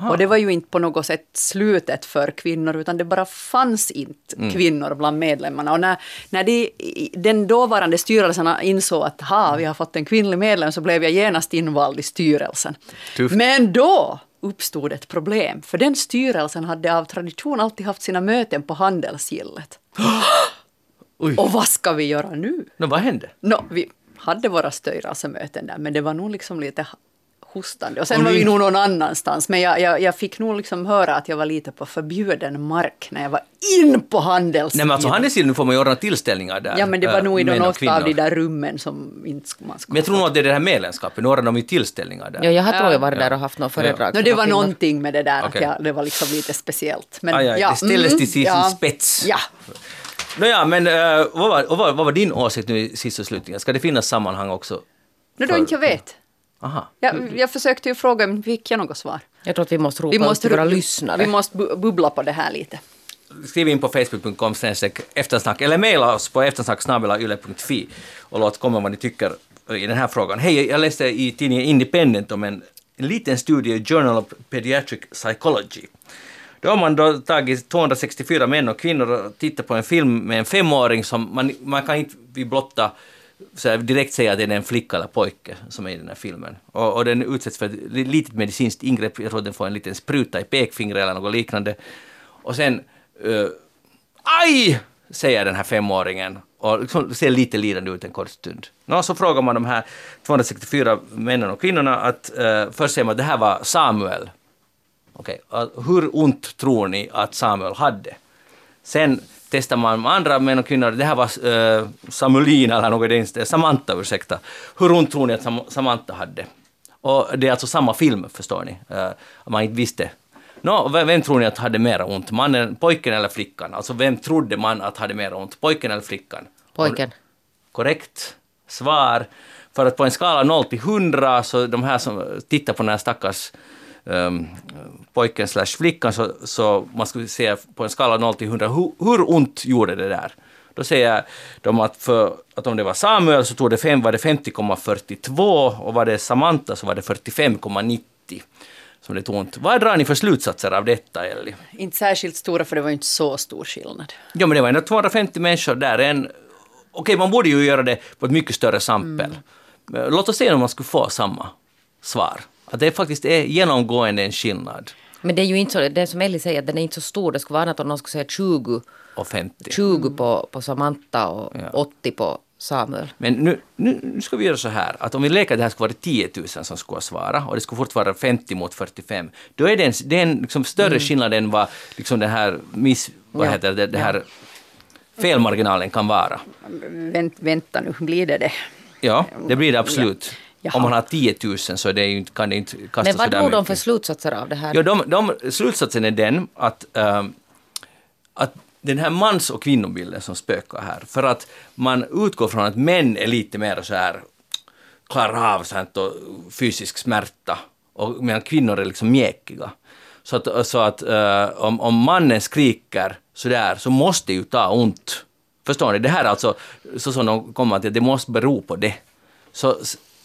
Och det var ju inte på något sätt slutet för kvinnor, utan det bara fanns inte Mm. kvinnor bland medlemmarna. Och när, när de, den dåvarande styrelsen insåg att ha, vi har fått en kvinnlig medlem, så blev jag genast invald i styrelsen. Tufft. Men då uppstod ett problem, för den styrelsen hade av tradition alltid haft sina möten på handelsgillet. Och vad ska vi göra nu? Nå, vad hände? Nå, vi hade våra styrelsemöten där, men det var nog liksom lite hostande. Och sen Och var vi nog någon annanstans, men jag, jag, jag fick nog liksom höra att jag var lite på förbjuden mark när jag var in på handelsgillet. Nej men alltså Handelsgillet, nu får man ju ordna tillställningar där. Ja, men det var äh, nog i något av de där rummen som inte sk- man skulle Men jag tror nog att det är det här medlemskapet, nu ordnar de ju tillställningar där. Ja, jag har tror jag Ja. varit där och haft något föredrag. Nå, för det några var kvinnor. någonting med det där, Okej. att jag, det var liksom lite speciellt. Men, Aj, aj, ja, det ställdes mm, till sin ja, spets. Ja, Nåja, men äh, vad, var, vad, var, vad var din åsikt nu i sist och slutligen? Ska det finnas sammanhang också? nu då inte jag vet. Aha. Jag, jag försökte ju fråga, men fick jag något svar? Jag tror att vi måste ropa Vi ut måste, till våra vi, lyssnare. vi måste bu- bubbla på det här lite. Skriv in på facebook.com eftersnack eller mejla oss på eftersnack.yle.fi och låt komma vad ni tycker i den här frågan. Hej, jag läste i tidningen Independent om en, en liten studie i Journal of Pediatric Psychology. Då har man då tagit 264 män och kvinnor och tittat på en film med en femåring som man, man kan inte vid blotta så jag direkt säga att det är en flicka eller pojke som är i den här filmen. Och, och den utsätts för ett litet medicinskt ingrepp, jag tror att den får en liten spruta i pekfingret eller något liknande. Och sen uh, aj! säger den här femåringen och liksom ser lite lidande ut en kort stund. Nå, så frågar man de här 264 männen och kvinnorna att uh, först säger man att det här var Samuel. Okej, okay. hur ont tror ni att Samuel hade? Sen testar man med andra män och kvinnor. Det här var uh, Samuelina eller något det Samantha, ursäkta. Hur ont tror ni att Sam Samantha hade? Och det är alltså samma film, förstår ni, om man inte visste. Nå, vem, tror ni att hade mer ont? Mannen, pojken eller flickan? Alltså vem trodde man att hade mer ont? Pojken eller flickan? Pojken. Korrekt svar. För att på en skala 0 till 100, så de här som tittar på den här stackars um, pojken slash flickan, så, så man skulle säga på en skala 0 till 100, hur, hur ont gjorde det där? Då säger de att, för, att om det var Samuel så tog det fem, var det 50,42 och var det Samantha så var det 45,90 som det tog ont. Vad drar ni för slutsatser av detta, Elli? Inte särskilt stora, för det var inte så stor skillnad. Ja, men det var ändå 250 människor där. En, okej, man borde ju göra det på ett mycket större sampel. Mm. Låt oss se om man skulle få samma svar. Att det faktiskt är genomgående en skillnad. Men det är ju inte så, det som Ellie säger, att den är inte så stor. Det skulle vara annat om någon skulle säga 20, Och 50. 20 på, på Samantha och Ja. 80 på Samuel. Men nu, nu, nu ska vi göra så här, att om vi leker att det här skulle vara 10 000 som skulle svara och det skulle fortfarande vara 50 mot 45, då är det en, det är en liksom större skillnad än vad liksom den här miss... Vad Ja. heter det, det här felmarginalen kan vara. Vänt, vänta nu, blir det det? Ja, det blir det absolut. Jaha. Om man har 10 000 så det inte- kan det inte kasta Men vad drog de för slutsatser av det här? Ja, de, de, slutsatsen är den att, ehm, att den här mans och kvinnobilden som spökar här, för att man utgår från att män är lite mer så här klarar av sånt och fysisk smärta, och medan kvinnor är liksom mjäkiga. Så att, så att eh, om, om mannen skriker sådär så måste det ju ta ont. Förstår ni? Det här är alltså så som de kommer till, att det måste bero på det. Så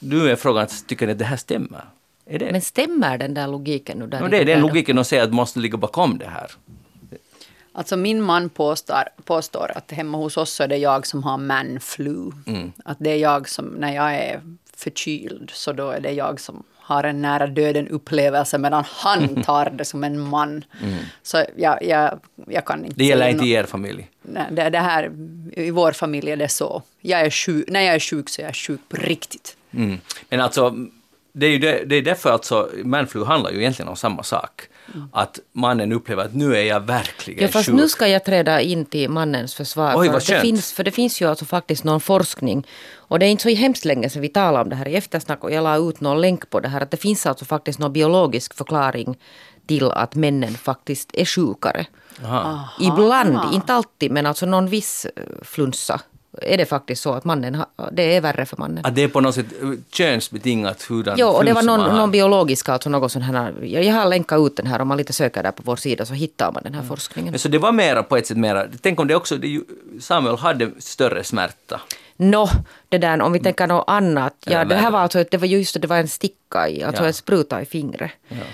nu är frågan, tycker ni att det här stämmer? Är det? Men stämmer den där logiken nu? Där i det är den logiken att säga att måste ligga bakom det här. Alltså min man påstår, påstår att hemma hos oss så är det jag som har man-flu. Att det är jag som, när jag är förkyld, så då är det jag som har en nära döden upplevelse medan han tar det som en man. Så jag, jag, jag kan inte Det gäller inte i er familj. Nej, det, det här, I vår familj är det så. Jag är sjuk, när jag är sjuk så är jag sjuk på riktigt. Mm. Men alltså, det är ju det, det är därför alltså, manflu handlar ju egentligen om samma sak. Att mannen upplever att nu är jag verkligen Ja, fast sjuk. nu ska jag träda in till mannens försvar. Oj, för, vad att det finns, för det finns ju alltså faktiskt någon forskning. Och det är inte så hemskt länge sedan vi talade om det här i eftersnack och jag la ut någon länk på det här. Att det finns alltså faktiskt någon biologisk förklaring till att männen faktiskt är sjukare. Aha. Ibland, inte alltid, men alltså någon viss eh, flunsa är det faktiskt så att mannen har, det är värre för mannen. Att det är på något sätt eh, könsbetingat hurdan Jo, och det var någon, någon biologisk, alltså något sån här, jag har länkat ut den här, om man lite söker där på vår sida så hittar man den här forskningen. Men Så det var mera på ett sätt mera, tänk om det också, det Samuel hade större smärta. Nå, det där om vi tänker något annat. Ja, det här var alltså, det var just det, det var en sticka i, alltså Ja. en spruta i fingret.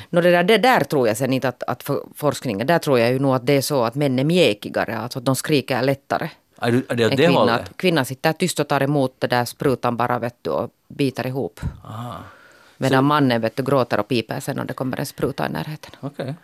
Nå, det, där, det där tror jag sen inte att, att forskningen, där tror jag ju nog att det är så att män är mjäkigare, alltså att de skriker lättare. Är du- är det än det kvinnan. hållet? Att Kvinnan sitter tyst och tar emot det där sprutan bara vet du, och biter ihop. Aha. Medan mannen vet du, gråter och piper sen om det kommer en spruta i närheten. Okej.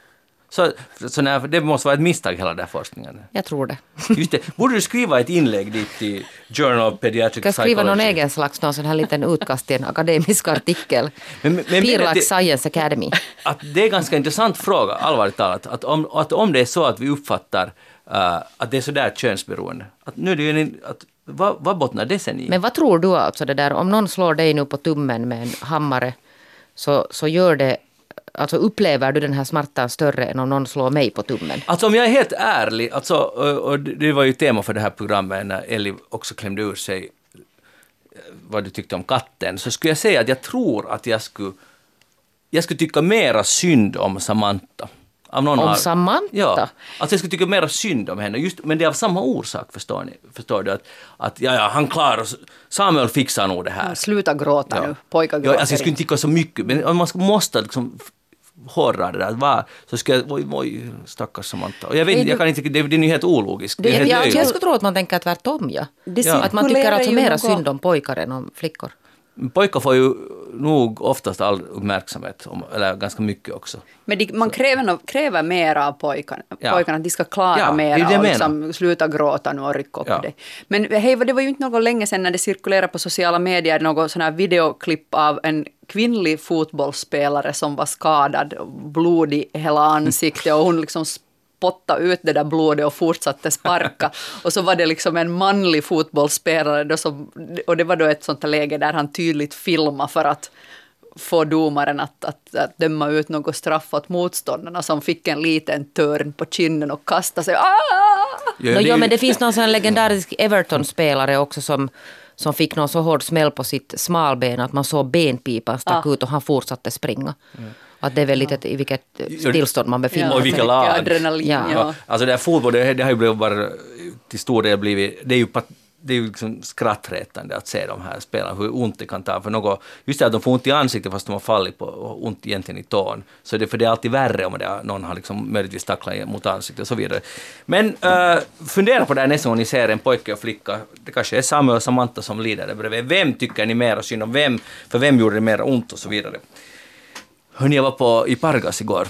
Så, så när, det måste vara ett misstag hela den här forskningen. Jag tror det. Just det. Borde du skriva ett inlägg dit i Journal of Pediatric Ska jag skriva någon Psychology? egen slags någon sån här liten utkast till en akademisk artikel. Men- det- Science Academy. att det är en ganska intressant fråga, allvarligt talat, att om, att om det är så att vi uppfattar uh, att det är sådär könsberoende, att nu är det en, att, vad, vad bottnar det sen i? Men vad tror du alltså det där, om någon slår dig nu på tummen med en hammare, så, så gör det, alltså upplever du den här smärtan större än om någon slår mig på tummen? Alltså om jag är helt ärlig, alltså, och, och det det var ju tema för det här programmet när Ellie också klämde ur sig eh, vad du tyckte om katten, så skulle jag säga att jag tror att jag skulle, jag skulle tycka mera synd om Samantha. Av någon Om Samantha? Ja. Alltså jag skulle tycka mera synd om henne, just, men det är av samma orsak förstår, ni, förstår du. Att, att ja, ja, han klarar Samuel fixar nog det här. Sluta gråta nu, pojkar Ja, gråter alltså jag skulle inte tycka så mycket, men om man ska- måste liksom hårdra det där, var, så skulle jag, oj, oj, stackars Samantha. Och jag vet jag kan inte, det, det är ju helt ologiskt. Det är Det, helt jag, jag skulle tro att man tänker tvärtom, ja. Det Ja. Att man tycker alltså mera synd om pojkar än om flickor. Pojkar får ju nog oftast all uppmärksamhet, eller ganska mycket också. Men de, man kräver, kräver mer av pojkarna, Ja. pojkarna, att de ska klara Ja, det mer är det jag och liksom sluta gråta nu och rycka upp Ja. det. Men hej, det var ju inte något länge sedan när det cirkulerade på sociala medier något sån här videoklipp av en kvinnlig fotbollsspelare som var skadad, blodig hela ansiktet och hon liksom spottade ut det där blodet och fortsatte sparka. och så var det liksom en manlig fotbollsspelare då som, och det var då ett sånt läge där han tydligt filmade för att få domaren att, att, att döma ut något straff åt motståndarna som fick en liten törn på kinden och kastade sig. Ah! Ja, no, det ja, ju- men det finns någon sån legendarisk Everton-spelare också som, som fick någon så hård smäll på sitt smalben att man såg benpipan stack ut och han fortsatte springa. Att det är väl lite i vilket tillstånd man befinner Och i sig. vilka lag. Adrenalin, Ja. ja. Ja, alltså det här fotboll, det, det har ju blivit bara till stor del blivit, det är ju, det är ju liksom skrattretande att se de här spelarna, hur ont det kan ta. För något, just det att de får ont i ansiktet fast de har fallit på, och ont egentligen i tån. Så det, för det är alltid värre om det, är- någon har liksom möjligtvis tacklat mot ansiktet och så vidare. Men äh, fundera på det här nästa gång ni ser en pojke och flicka. Det kanske är Samuel och Samantha som lider där bredvid. Vem tycker ni mer synd om? Vem? För vem gjorde det mer ont och så vidare. Hörni, jag var på, i Pargas igår,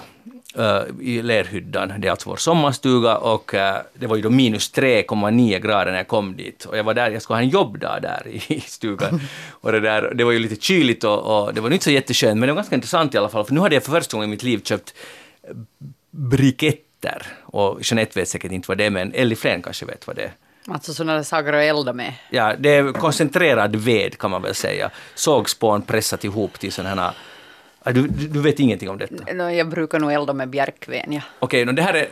eh, i Lerhyddan. Det är alltså vår sommarstuga och eh, det var ju då minus 3,9 grader när jag kom dit. Och jag var där, jag skulle ha en jobbdag där i, i stugan. Och det, där, det var ju lite kyligt och, och det var inte så jätteskönt, men det var ganska intressant i alla fall. För nu hade jag för första gången i mitt liv köpt briketter. Och Jeanette vet säkert inte vad det är, men Ellie Flen kanske vet vad det är. Alltså sådana saker att elda med. Ja, det är koncentrerad ved kan man väl säga. Sågspån pressat ihop till sådana här... Ah, Du, du, vet ingenting om detta? Nå, Jag brukar nog elda med björkven, ja. Okej, okay, det här är...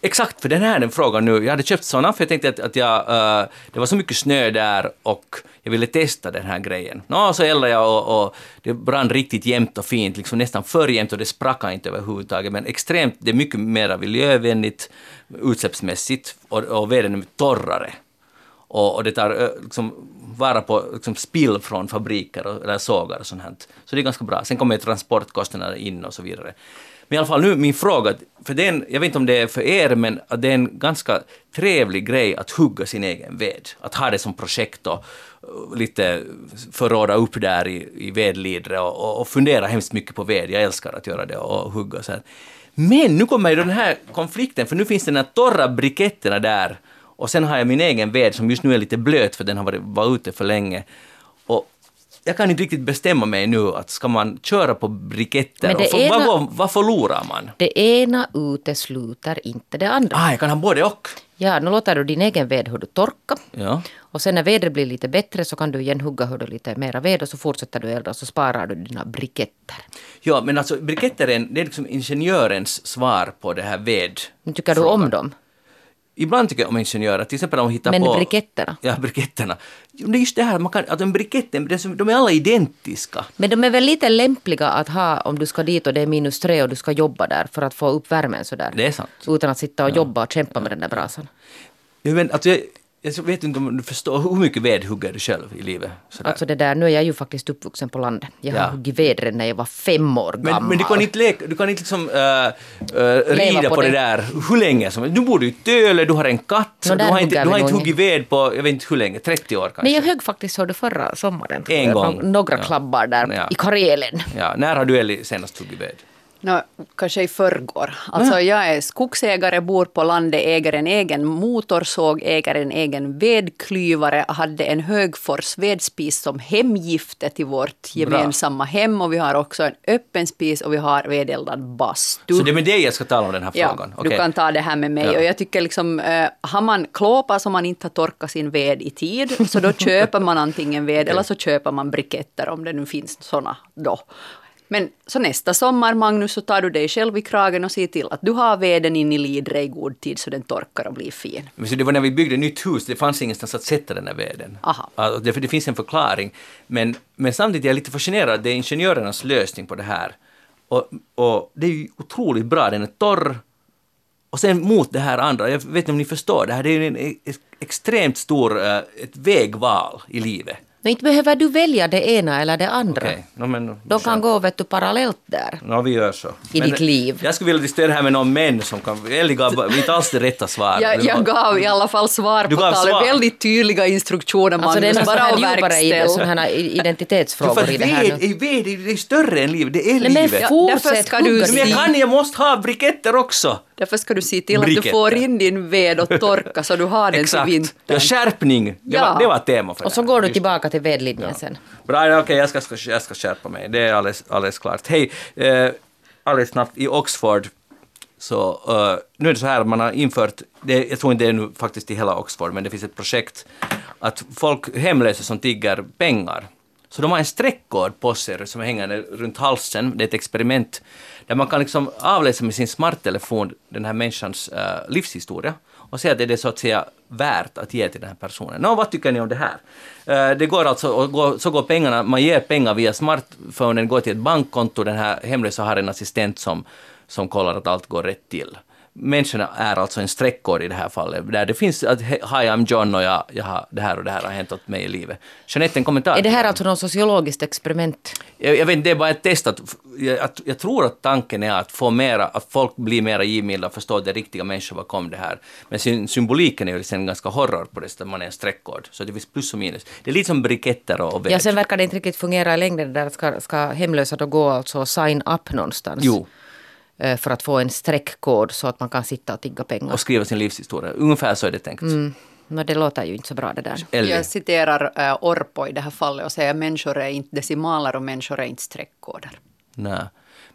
Exakt, för den här är den frågan nu. Jag hade köpt såna för jag tänkte att, att jag... eh, det var så mycket snö där och jag ville testa den här grejen. Nå, så eldade jag och, och det brann riktigt jämnt och fint, liksom nästan för jämnt och det sprackade inte överhuvudtaget. Men extremt, det är mycket mer miljövänligt utsläppsmässigt och, och veden är torrare. Och, och det tar eh, liksom, vara på liksom, spill från fabriker och, eller sågar och sånt här. Så det är ganska bra. Sen kommer transportkostnaderna transportkostnader in och så vidare. Men i alla fall nu min fråga, för det är en, jag vet inte om det är för er, men det är en ganska trevlig grej att hugga sin egen ved. Att ha det som projekt och lite förråda upp där i, i vedlidre och, och, och fundera hemskt mycket på ved. Jag älskar att göra det och hugga så här. Men nu kommer ju den här konflikten, för nu finns den här torra briketterna där och sen har jag min egen ved som just nu är lite blöt för den har varit, var ute för länge. Och jag kan inte riktigt bestämma mig nu att ska man köra på briketter? Och för, ena- vad, vad förlorar man? Det ena utesluter inte det andra. Ah, jag kan ha både och. Ja, nu låter du din egen ved hur du torka. Ja. Och sen när vädret blir lite bättre så kan du igen hugga hur du lite mera ved och så fortsätter du elda och så sparar du dina briketter. ja, men alltså briketter är, en, det är liksom ingenjörens svar på det här ved. Tycker du om dem. Ibland tycker jag om ingenjörer, till exempel om hittar Men på... briketterna? Ja, briketterna. Det är just det här, man kan, att en briketten, de är alla identiska. Men de är väl lite lämpliga att ha om du ska dit och det är minus tre och du ska jobba där för att få upp värmen sådär. Det är sant. Utan att sitta och jobba och kämpa med den där brasan. Men, alltså, jag, jag vet inte om du förstår, hur mycket ved hugger du själv i livet? Sådär. Alltså det där, nu är jag ju faktiskt uppvuxen på landet. Jag Ja. har huggit ved när jag var fem år gammal. Men, men du kan inte, leka, du kan inte liksom, äh, äh, rida på, på det. det. där hur länge som helst. Du bor i Töle, du har en katt, Nå, du har inte, du har inte huggit ved på, jag vet inte hur länge, 30 år kanske? Men jag högg faktiskt, hörde förra sommaren. En gång. nå- Några Ja. klabbar där Ja. i Karelen. Ja, när har du Elli senast huggit ved? Nå, kanske i förrgår. Alltså jag är skogsägare, bor på landet, äger en egen motorsåg, äger en egen vedklyvare, hade en Högfors vedspis som hemgifte till vårt gemensamma hem och vi har också en öppen spis och vi har vedeldad bastu. Så det är med dig jag ska tala om den här Ja, frågan? du Okej. kan ta det här med mig. Ja. Och jag tycker liksom, eh, har man klåpar som man inte har torkat sin ved i tid, så då köper man antingen ved eller så köper man briketter om det nu finns såna då. Men så nästa sommar, Magnus, så tar du dig själv i kragen och ser till att du har veden in i lidre i god tid så den torkar och blir fin. Men så det var när vi byggde nytt hus, det fanns ingenstans att sätta den här veden. Aha. Alltså, det, det finns en förklaring. Men, men samtidigt är jag lite fascinerad, det är ingenjörernas lösning på det här. Och, och det är ju otroligt bra, den är torr. Och sen mot det här andra, jag vet inte om ni förstår, det här det är ju en extremt stor, eh, ett vägval i livet. Men inte behöver du välja det ena eller det andra. Okej, no, men... De kan gå vet du, parallellt där. No, vi gör så. I ditt liv. Jag skulle vilja diskutera det här med någon män som kan... Ellie gav inte alls det rätta svaret. Jag, jag gav i alla fall svar Du på gav talet. svar. Väldigt tydliga instruktioner, Alltså det är Bara att verkställa. sådana för identitetsfrågor i det här ved, ved, det är större än livet, det är Nej, men livet. Ja, fortsätt därför ska du Men jag kan, jag måste ha briketter också. Därför ska du se till att du Briketter. får in din ved och torka så du har den Exakt. till vintern. Ja, skärpning, det, Ja. var, det var tema för Och så det här. går du Just. tillbaka till vedlinjen sen. Bra, okej, jag, ska, ska, jag ska skärpa mig. Det är alldeles, alldeles klart. Hej, eh, alldeles snabbt, i Oxford så eh, nu är det så här, man har infört, det, jag tror inte det är nu faktiskt i hela Oxford, men det finns ett projekt att folk, hemlösa som tigger pengar, så de har en streckkod på sig som hänger runt halsen, det är ett experiment där man kan liksom avläsa med sin smarttelefon den här människans uh, livshistoria och se att det är så att säga värt att ge till den här personen. Nå, vad tycker ni om det här? Uh, det går alltså, och går, så går pengarna, man ger pengar via smartphonen, går till ett bankkonto, den här hemlösa har en assistent som, som kollar att allt går rätt till. Människorna är alltså en streckkod i det här fallet, där det finns att hi I'm John och jag, jag har, det här och det här har hänt åt mig i livet. Jeanette, en kommentar? Är det här alltså något sociologiskt experiment? Jag, jag vet inte, det är bara ett test. Att, jag, att, jag tror att tanken är att få mera, att folk blir mera givmilda och förstår att det är riktiga människor bakom det här. Men sym, symboliken är ju sen ganska horror på det sättet, man är en streckkod. Så det finns plus och minus. Det är lite som briketter och, och. Ja, sen verkar det inte riktigt fungera i längden. Där ska, ska hemlösa då gå alltså och sign up någonstans? Jo. Eh, För att få en streckkod så att man kan sitta och tigga pengar. och skriva sin livshistoria. Ungefär så är det tänkt. Mm. Men det låter ju inte så bra det där. Ellie. Jag citerar äh, Orpo i det här fallet och säger människor är inte decimaler och människor är inte streckkoder. Nej.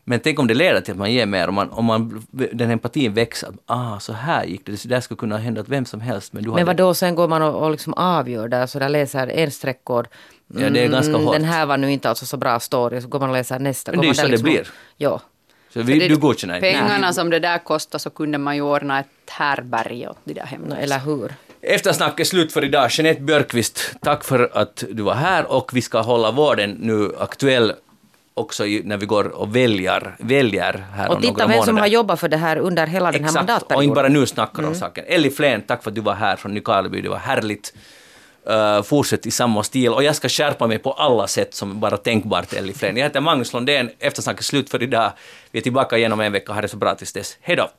Men tänk om det leder till att man ger mer, om, man, om man, den empatin växer. Ah, så här gick det. Det där skulle kunna hända vem som helst. Men du Men hade- vad då sen går man och, och liksom avgör där, så där läser en streckkod. Ja, det är ganska hårt. Den här var nu inte alltså så bra story, så går man och läser nästa. Men det är man så där det blir. Ja. Så vi, Det- du godkänner inte? Pengarna som det där kostar så kunde man ju ordna ett härberge åt de där No, hemlösa. eller hur? Eftersnack är slut för idag. Jeanette Björkqvist, tack för att du var här och vi ska hålla vården nu aktuell också i, när vi går och väljer, väljer här Och titta några vem månader. som har jobbat för det här under hela den här Exakt, och inte mandatperioden. bara nu snackar Mm. om saken. Elli Flen, tack för att du var här från Nykarleby, det var härligt. Eh, uh, fortsätt i samma stil och jag ska skärpa mig på alla sätt som bara tänkbart Elli Flen. Jag heter Magnus Lundén, eftersnack är slut för idag. Vi är tillbaka igen om en vecka, ha det så bra tills dess. Hej då!